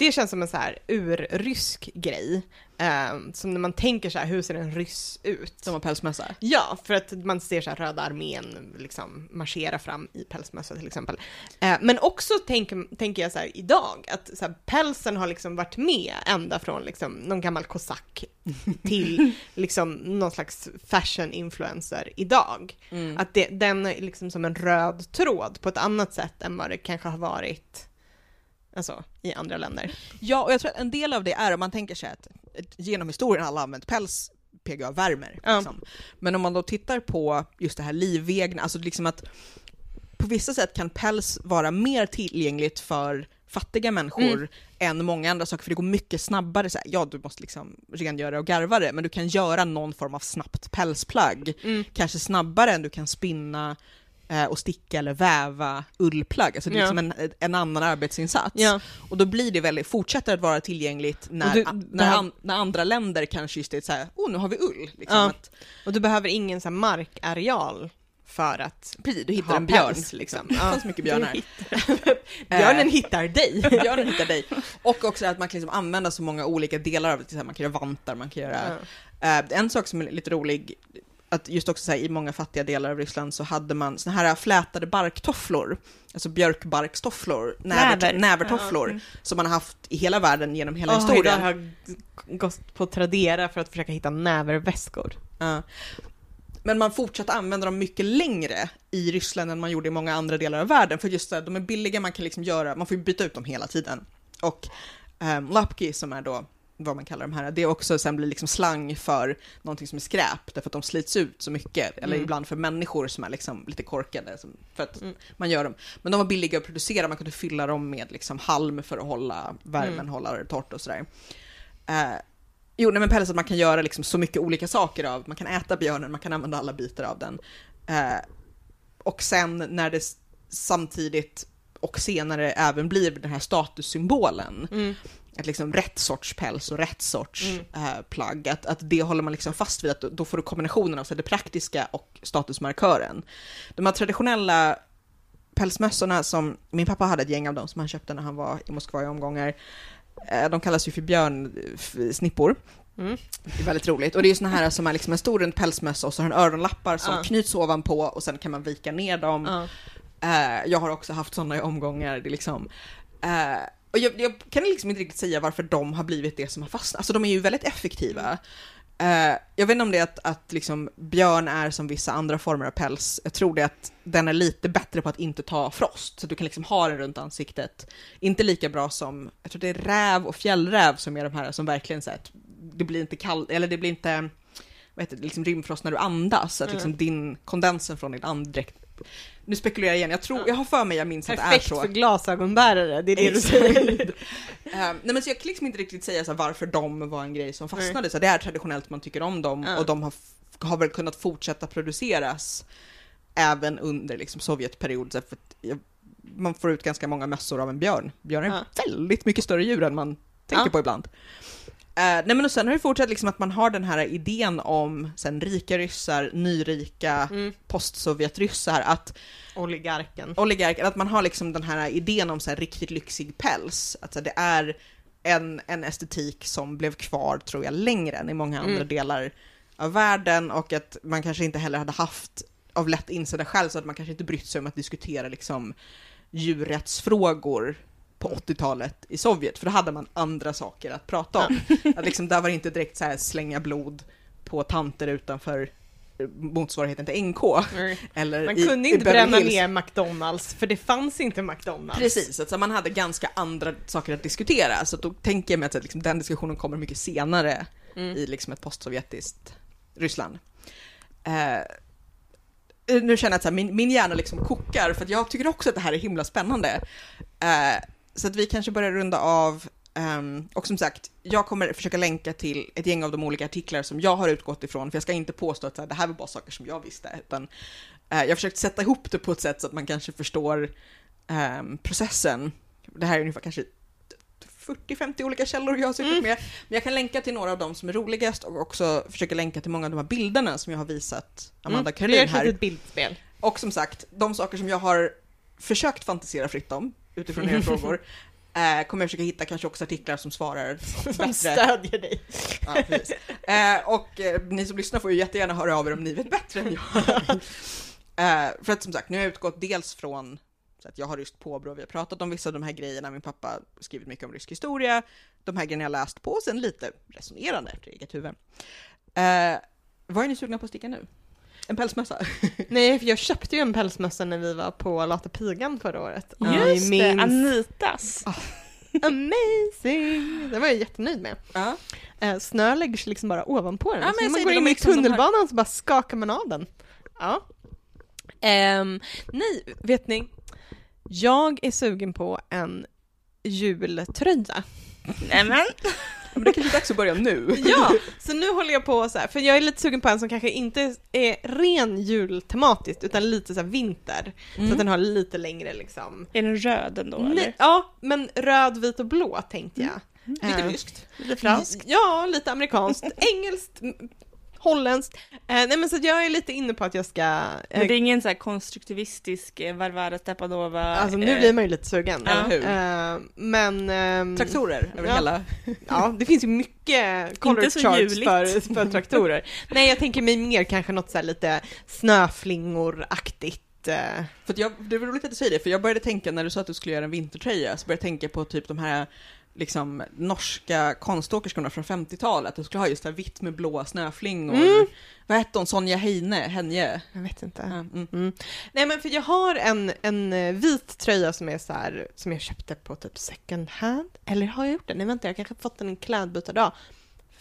C: det känns som en så här urrysk grej. Eh, som när man tänker så här, hur ser en ryss ut?
A: Som har pälsmössa.
C: Ja, för att man ser så här Röda armén liksom marschera fram i pälsmössa till exempel. Eh, men också tänker, tänker jag så här idag, att så här, pälsen har liksom varit med ända från liksom någon gammal kosack till liksom någon slags fashion influencer idag.
A: Mm.
C: Att det, den är liksom som en röd tråd på ett annat sätt än vad det kanske har varit alltså, i andra länder.
A: Ja, och jag tror att en del av det är om man tänker sig att genom historien alla använt päls, PGA värmer.
C: Ja.
A: Liksom. Men om man då tittar på just det här livegna, alltså liksom att på vissa sätt kan päls vara mer tillgängligt för fattiga människor
C: Mm.
A: än många andra saker, för det går mycket snabbare. Så här, ja, du måste liksom rengöra och garva det, men du kan göra någon form av snabbt pälsplagg.
C: Mm.
A: Kanske snabbare än du kan spinna och sticka eller väva ullplagg. Alltså det är
C: Ja.
A: liksom en, en annan arbetsinsats.
C: Ja.
A: Och då blir det väldigt, fortsätter att vara tillgängligt när,
C: du-
A: när,
C: här-
A: an, när andra länder kanske just är så här, oh nu har vi ull. Liksom,
C: Ja.
A: att,
C: Och du behöver ingen så här markareal för att
A: precis, du hittar en björn.
C: päls, liksom.
A: Det
C: Ja.
A: finns mycket björnar.
C: Björnen
A: Eh,
C: hittar dig.
A: Björnen hittar dig. Och också att man kan liksom använda så många olika delar av det, man kan göra vantar, man kan göra Eh, en sak som är lite rolig, att just också så här, i många fattiga delar av Ryssland så hade man såna här flätade barktofflor, alltså björkbarkstofflor, näver,
B: Näver.
A: nävertofflor,
B: Ja, mm.
A: som man har haft i hela världen genom hela
C: Åh,
A: historien.
C: idag har jag gått på Tradera för att försöka hitta näverväskor.
A: Ja. Men man fortsatte använda dem mycket längre i Ryssland än man gjorde i många andra delar av världen, för just det, de är billiga, man kan liksom göra, man får ju byta ut dem hela tiden. Och um, lapki som är då vad man kallar de här, det också sen blir liksom slang för någonting som är skräp, därför att de slits ut så mycket, eller
C: Mm.
A: ibland för människor som är liksom lite korkade, för att
C: Mm.
A: man gör dem. Men de var billiga att producera, man kunde fylla dem med liksom halm för att hålla värmen,
C: Mm.
A: hålla det torrt och sådär. Eh, Jo, nej men päls att man kan göra liksom så mycket olika saker av. Man kan äta björnen, man kan använda alla bitar av den. Eh, och sen när det samtidigt och senare även blir den här statussymbolen,
C: Mm.
A: Att liksom rätt sorts päls och rätt sorts
C: Mm.
A: eh, plagg, att, att det håller man liksom fast vid, att då, får du kombinationen av så det praktiska och statusmarkören. De här traditionella pälsmössorna som, min pappa hade ett gäng av dem som han köpte när han var i Moskva i omgångar, eh, de kallas ju för björnsnippor.
C: Mm.
A: Det är väldigt roligt. Och det är ju såna här som är liksom en stor rund pälsmössa och så har den öronlappar som
C: Ja.
A: knyts ovanpå och sen kan man vika ner dem.
C: Ja.
A: Eh, jag har också haft sådana i omgångar. Det är liksom, eh, och jag, jag kan liksom inte riktigt säga varför de har blivit det som har fastnat. Alltså de är ju väldigt effektiva. Eh, jag vet inte om det är att, att liksom björn är som vissa andra former av päls. Jag tror det att den är lite bättre på att inte ta frost, så du kan liksom ha den runt ansiktet. Inte lika bra som, jag tror det är räv och fjällräv som är de här som verkligen så att det blir inte kallt, eller det blir inte, vad heter det, liksom rymdfrost när du andas, så att
C: Mm.
A: liksom din kondensen från din andedräkt nu spekulerar jag igen, jag tror, jag har för mig, jag minns att det är
C: Perfekt
A: så.
C: för glasögonbärare, det är det du säger.
A: Eh, nej men så jag kan liksom inte riktigt säga så här, varför de var en grej som fastnade. Så det är traditionellt man tycker om dem
C: Ja.
A: och de har, har väl kunnat fortsätta produceras även under liksom Sovjetperiod. Så här, för jag, man får ut ganska många mössor av en björn. Björn är
C: Ja.
A: väldigt mycket större djur än man tänker på ibland. Eh, nej men och sen har det fortsatt liksom att man har den här idén om sen rika ryssar, nyrika,
C: Mm.
A: postsovjetryssar, att
C: Oligarken.
A: oligarker, att man har liksom den här idén om så här riktigt lyxig päls. Att här, det är en, en estetik som blev kvar, tror jag, längre än i många
C: Mm.
A: andra delar av världen och att man kanske inte heller hade haft av lätt insedda skäl så att man kanske inte brytt sig om att diskutera liksom djurrättsfrågor på 80-talet i Sovjet, för då hade man andra saker att prata om. Att liksom, där var det inte direkt så här slänga blod på tanter utanför eh, motsvarigheten till NK. Eller
C: Man
A: i,
C: kunde
A: i
C: inte
A: Beverly
C: bränna
A: Hills.
C: ner McDonalds, för det fanns inte McDonalds.
A: Precis, alltså man hade ganska andra saker att diskutera, så då tänker jag mig att liksom, den diskussionen kommer mycket senare
C: Mm.
A: i liksom ett postsovjetiskt Ryssland. Eh, nu känner jag att här, min, min hjärna liksom kokar, för jag tycker också att det här är himla spännande. Eh, så att vi kanske börjar runda av, ehm, och som sagt, jag kommer försöka länka till ett gäng av de olika artiklar som jag har utgått ifrån, för jag ska inte påstå att här, det här var bara saker som jag visste, utan eh, jag har försökt sätta ihop det på ett sätt så att man kanske förstår ehm, processen. Det här är ungefär kanske 40-50 olika källor jag har suttit
C: Mm.
A: med. Men jag kan länka till några av dem som är roligast och också försöka länka till många av de här bilderna som jag har visat Amanda
C: Mm.
A: Karolin
C: Det är ett
A: här.
C: litet bildspel.
A: Och som sagt, de saker som jag har försökt fantisera fritt om utifrån era frågor eh, kommer jag försöka hitta kanske också artiklar som svarar
C: Som
A: bättre.
C: stödjer dig.
A: Ja, precis. Eh, och eh, ni som lyssnar får ju jättegärna höra av er om ni vet bättre än jag. eh, för att som sagt, nu har jag utgått dels från så att jag har ryskt påbrå, vi har pratat om vissa av de här grejerna, min pappa har skrivit mycket om rysk historia, de här grejerna jag läst på, sen lite resonerande efter eget huvud. Eh, vad är ni sugna på att sticka nu? En pälsmössa?
C: Nej, för jag köpte ju en pälsmössa när vi var på Lata Pigan förra året.
B: Just det. Anitas.
C: Amazing! Det var jag jättenöjd med.
A: Ja.
C: Eh, snö lägger sig liksom bara ovanpå den.
A: Ja,
C: så när man går in i
A: liksom
C: tunnelbanan så bara skakar man av den. Ja. Ehm, nej, vet ni? Jag är sugen på en jultröja.
B: Nämen.
A: Men det kanske är dags att börja nu.
C: Ja, så nu håller jag på så här, för jag är lite sugen på en som kanske inte är ren jultematiskt utan lite så här vinter. Så
A: Mm.
C: att den har lite längre liksom.
B: Är den röd ändå
C: Nej,
B: eller?
C: ja, men röd, vit och blå tänkte jag.
A: Lite
C: Eh,
A: ryskt.
B: Lite franskt?
C: Ja, lite amerikanskt, engelskt, holländskt. Eh, nej men så jag är lite inne på att jag ska...
B: Men
C: Eh,
B: det är ingen så här konstruktivistisk eh, Varvara Stepanova?
C: alltså nu
B: eh,
C: blir man ju lite sugen.
A: Eller hur?
C: Eh, men... ehm,
A: Traktorer över
C: Ja.
A: hela.
C: Ja, det finns ju mycket color
B: Inte så
C: charts
B: juligt.
C: för, för traktorer. Nej, jag tänker mig mer kanske något så här lite snöflingor-aktigt. eh.
A: För att jag, det var roligt att du säger det, för jag började tänka när du sa att du skulle göra en vintertröja, så började jag tänka på typ de här liksom norska konståkerskorna från 50-talet, de skulle ha just det här vitt med blåa snöflingor.
C: Mm.
A: Vad hette hon, Sonja Heine, Henje?
C: Jag vet inte.
A: Mm.
C: Mm. Nej men för jag har en, en eh, vit tröja som är så här, som jag köpte på typ second hand. Eller har jag gjort det? Nej vänta, jag kanske fått den en klädbytardag.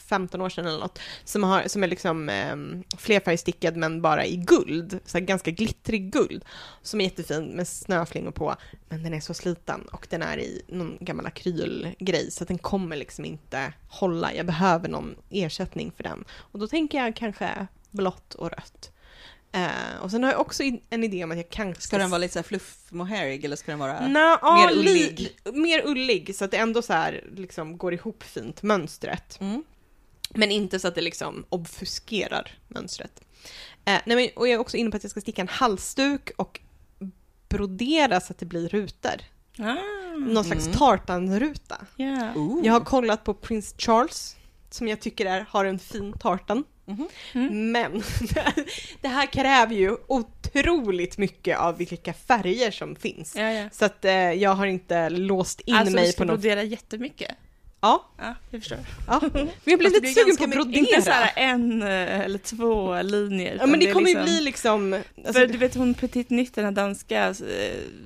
C: För 15 år sedan eller något. Som, har, som är liksom eh, flerfärgstickad men bara i guld. Så här ganska glittrig guld. Som är jättefin med snöflingor på. Men den är så sliten och den är i någon gammal akrylgrej. Så att den kommer liksom inte hålla. Jag behöver någon ersättning för den. Och då tänker jag kanske blått och rött. Eh, och sen har jag också en idé om att jag kanske
A: Ska den vara lite så här fluff-mohairig eller ska den vara...
C: Nå,
A: mer
C: li-
A: ullig?
C: Mer ullig, så att det ändå så här liksom går ihop fint, mönstret.
A: Mm.
C: Men inte så att det liksom obfuskerar mönstret. Eh, nej, men, och jag är också inne på att jag ska sticka en halsduk och brodera så att det blir rutor.
B: Ah,
C: Någon slags
A: Mm.
C: tartanruta.
B: ja.
A: Ooh.
C: Jag har kollat på Prince Charles, som jag tycker är, har en fin tartan.
A: Mhm.
B: Mm.
C: Men det här kräver ju otroligt mycket av vilka färger som finns.
B: Ja, ja.
C: Så att eh, jag har inte låst in
B: alltså
C: mig
B: du ska
C: på något...
B: brodera jättemycket?
C: Ja,
B: Ja, jag förstår.
C: ja. Men jag blev
A: det
C: lite sugen på att
A: mycket-
B: Inte så
C: brodera.
B: här en eh, eller två linjer.
C: Ja men det
B: är
C: kommer ju
B: liksom-
C: bli liksom... Alltså,
B: För du vet hon Petit Nytt, den här danska eh,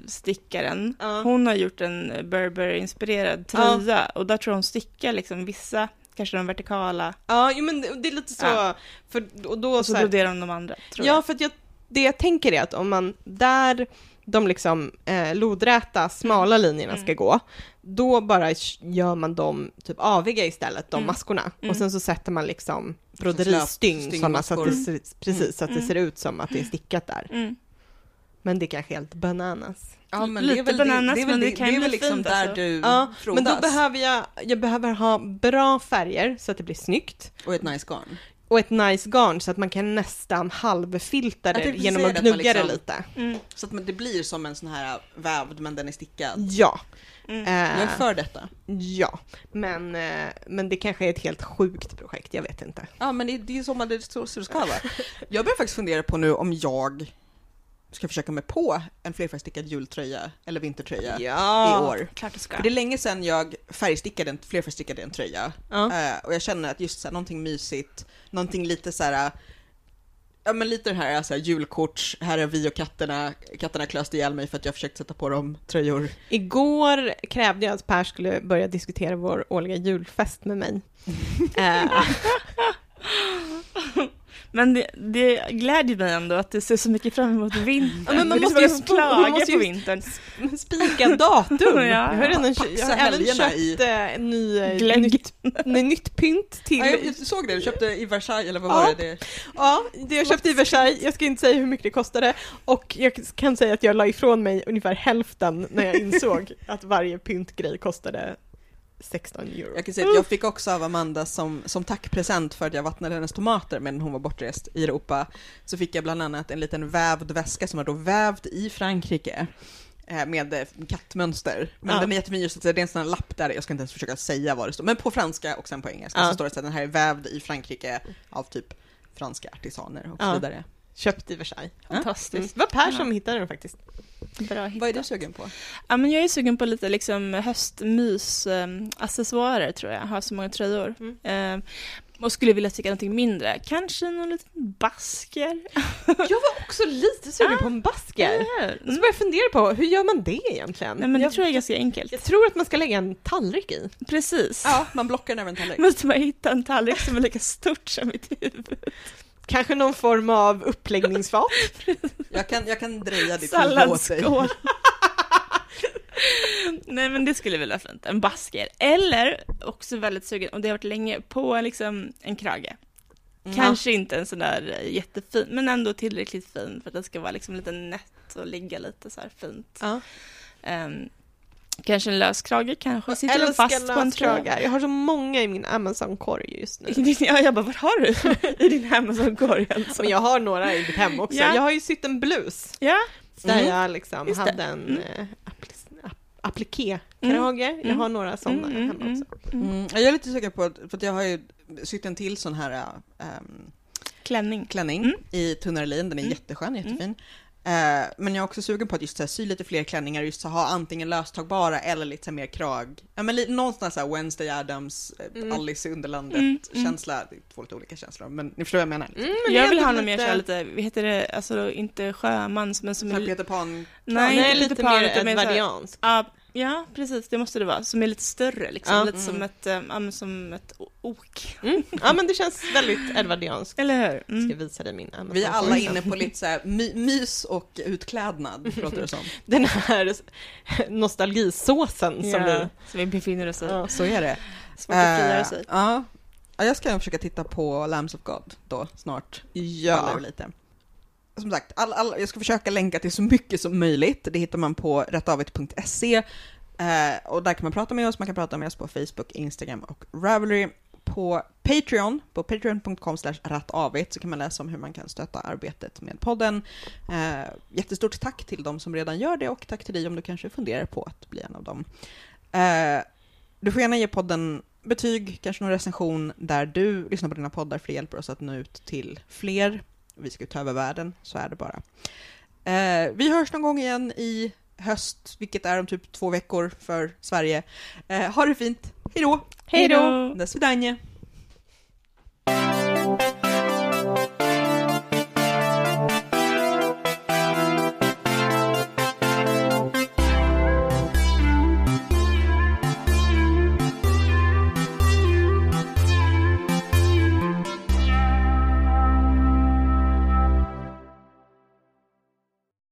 B: stickaren,
C: Ja.
B: hon har gjort en Berber-inspirerad tröja och där tror jag hon stickar liksom vissa, kanske de vertikala,
C: ja, jo, men det det är lite så...
B: Ja.
C: För, och då
B: och så
C: så
B: broderar hon de andra.
C: Ja,
B: jag.
C: för att jag, det jag tänker är att om man där de liksom eh, lodräta, smala linjerna ska
B: Mm.
C: gå, då bara gör man dem typ aviga istället, de
B: Mm.
C: maskorna.
B: Mm.
C: Och sen så sätter man liksom broderistygn sådana så att det ser, precis, så att det
B: Mm.
C: ser ut som att det är stickat där.
B: Mm.
C: Men det är kanske helt bananas.
A: Ja, men
B: Lite
A: det är väl,
B: bananas,
A: det, det är väl,
B: men det
A: det,
B: kan
A: det är
B: bli
A: väl liksom
B: fint,
A: där
B: alltså.
A: du
C: Ja,
A: frodas.
C: men då behöver jag, jag behöver ha bra färger så att det blir snyggt.
A: Och ett nice garn.
C: Och ett nice garn så att man kan nästan halvfilta det genom att
A: det,
C: gnugga det
A: liksom-
C: lite.
B: Mm.
A: Så att det blir som en sån här vävd men den är stickad.
C: Ja.
B: Mm.
C: Eh,
A: Jag är för detta.
C: Ja, men, eh, men det kanske är ett helt sjukt projekt, jag vet inte.
A: Ja men det, det är det, så, så det ska vara. Jag börjar faktiskt fundera på nu om jag ska försöka mig på en flerfärgstickad jultröja eller vintertröja
C: Ja.
A: i år.
B: Klart du ska.
A: För det är länge sedan jag färgstickade en, flerfärgstickade en tröja.
C: Ja.
A: Eh, och jag känner att just så här, någonting mysigt, någonting lite så här. Ja men lite det här, alltså, julkort, här är vi och katterna, katterna klöste ihjäl mig för att jag försökt sätta på dem tröjor.
C: Igår krävde jag att Per skulle börja diskutera vår årliga julfest med mig. eh,
B: Men det, det glädjer mig ändå att du ser så mycket fram emot vintern.
C: Ja, men man måste ju
B: klaga på vintern.
C: spika datum!
B: Ja.
C: Jag har redan jag har även köpt
A: i-
C: eh, en ny, eh, nytt, nytt pynt till...
A: Ja, jag, jag såg det, du köpte i Versailles eller vad
C: Ja.
A: var det? det?
C: Ja, det jag köpte i Versailles, jag ska inte säga hur mycket det kostade och jag kan säga att jag la ifrån mig ungefär hälften när jag insåg att varje pyntgrej kostade 16 euro.
A: Jag kan säga att jag fick också av Amanda som, som tackpresent för att jag vattnade hennes tomater medan hon var bortrest i Europa. Så fick jag bland annat en liten vävd väska som var då vävd i Frankrike eh, med eh, kattmönster. Men
C: Ja.
A: den är jättefin just att det är en sån här lapp där, jag ska inte ens försöka säga vad det står, men på franska och sen på engelska
C: Ja.
A: så står det att den här är vävd i Frankrike av typ franska artisaner och så
C: Ja. Köpt i Versailles. Mm.
B: Fantastiskt.
C: Det var Per som hittade den faktiskt.
B: Bra
A: Vad är du sugen på?
B: Ja, men jag är sugen på lite liksom höstmys eh, tror jag. Jag har så många tröjor.
C: Mm.
B: Eh, och skulle vilja sticka någonting mindre. Kanske någon liten basker.
C: Jag var också lite sugen på en basker.
B: Hur?
C: Så
B: Mm.
C: började jag fundera på, hur gör man det egentligen?
B: Nej, men det
C: jag,
B: tror jag är ganska enkelt.
C: jag tror att man ska lägga en tallrik i.
B: Precis.
A: Ja, man blockar den över en tallrik.
B: Måste man hitta en tallrik som är lika stort som mitt huvud.
C: Kanske någon form av uppläggningsfat.
A: Jag kan, jag kan dreja ditt huvud åt dig.
B: Nej men det skulle väl vara fint, en basker. Eller, också väldigt sugen, och det har varit länge, på liksom en krage.
A: Mm.
B: Kanske inte en sån där jättefin, men ändå tillräckligt fin för att det ska vara liksom lite nätt och ligga lite så här fint.
C: Ja.
B: Ehm, kanske en lös krage, kanske sitter
C: Eller
B: den fast på en tröja.
C: Jag har så många i min Amazon-korg just nu.
B: Ja, jag bara, vad har du i din Amazon-korg alltså?
C: Men jag har några i mitt hem också.
B: Ja.
C: Jag har ju sytt en blus
B: Ja,
C: där
A: Mhm.
C: jag liksom
B: Just det.
C: hade en
B: Mm.
C: eh, appli- app- appliqué-krage. Jag
B: Mm.
C: har några sådana
B: Mm, mm,
C: hemma också.
A: Mm. Jag är lite sugen på, för att jag har ju sytt en till sån här ähm,
B: klänning.
A: klänning
B: Mm.
A: i tunnare lin, den är
B: Mm.
A: jätteskön, jättefin. Eh, men jag är också sugen på att just så här, sy lite fler klänningar, just så ha antingen löstagbara eller lite så här, mer krag. Ja men li- någonstans så här Wednesday Adams, eh,
C: Mm.
A: Alice i Underlandet
B: Mm, mm.
A: känsla, det är två lite olika känslor men ni förstår vad jag menar.
C: Mm, men det
B: Jag vill ha någon mer så här lite, vad heter det, alltså inte sjömans men som är
A: Peter Pan,
B: Nej,
C: Nej,
B: inte
C: lite
B: Peter Pan,
C: mer
B: utan mer. Ja, ja, precis, det måste det vara. Som är lite större liksom,
C: Ja.
B: lite
A: Mm.
B: som ett, eh, men som ett ok.
C: Mm. Ja men det känns väldigt edvardianskt.
B: Eller hur?
C: Jag ska
B: Mm.
C: visa dig min Amazon.
A: vi är alla inne på lite så här my- mys och utklädnad, låter det som.
C: Den här nostalgisåsen som
B: ja,
C: vi...
B: som vi befinner oss i.
C: Ja.
A: Så är det.
B: Att frigöra
A: Eh,
B: sig.
A: Ja. ja, jag ska försöka titta på Lambs of God då snart.
C: Ja.
A: Lite. Som sagt, all, all, jag ska försöka länka till så mycket som möjligt. Det hittar man på rättavigt.se. Eh, och där kan man prata med oss, man kan prata med oss på Facebook, Instagram och Ravelry. På Patreon, på patreon.com rattavigt så kan man läsa om hur man kan stötta arbetet med podden. Eh, jättestort tack till de som redan gör det och tack till dig om du kanske funderar på att bli en av dem. Eh, du får gärna ge podden betyg, kanske någon recension där du lyssnar på dina poddar för det hjälper oss att nå ut till fler Vi ska ta över världen, så är det bara. Eh, vi hörs någon gång igen i höst, vilket är om typ två veckor för Sverige. Eh, ha det fint, Hej då!
B: Hej då!
A: До свидания!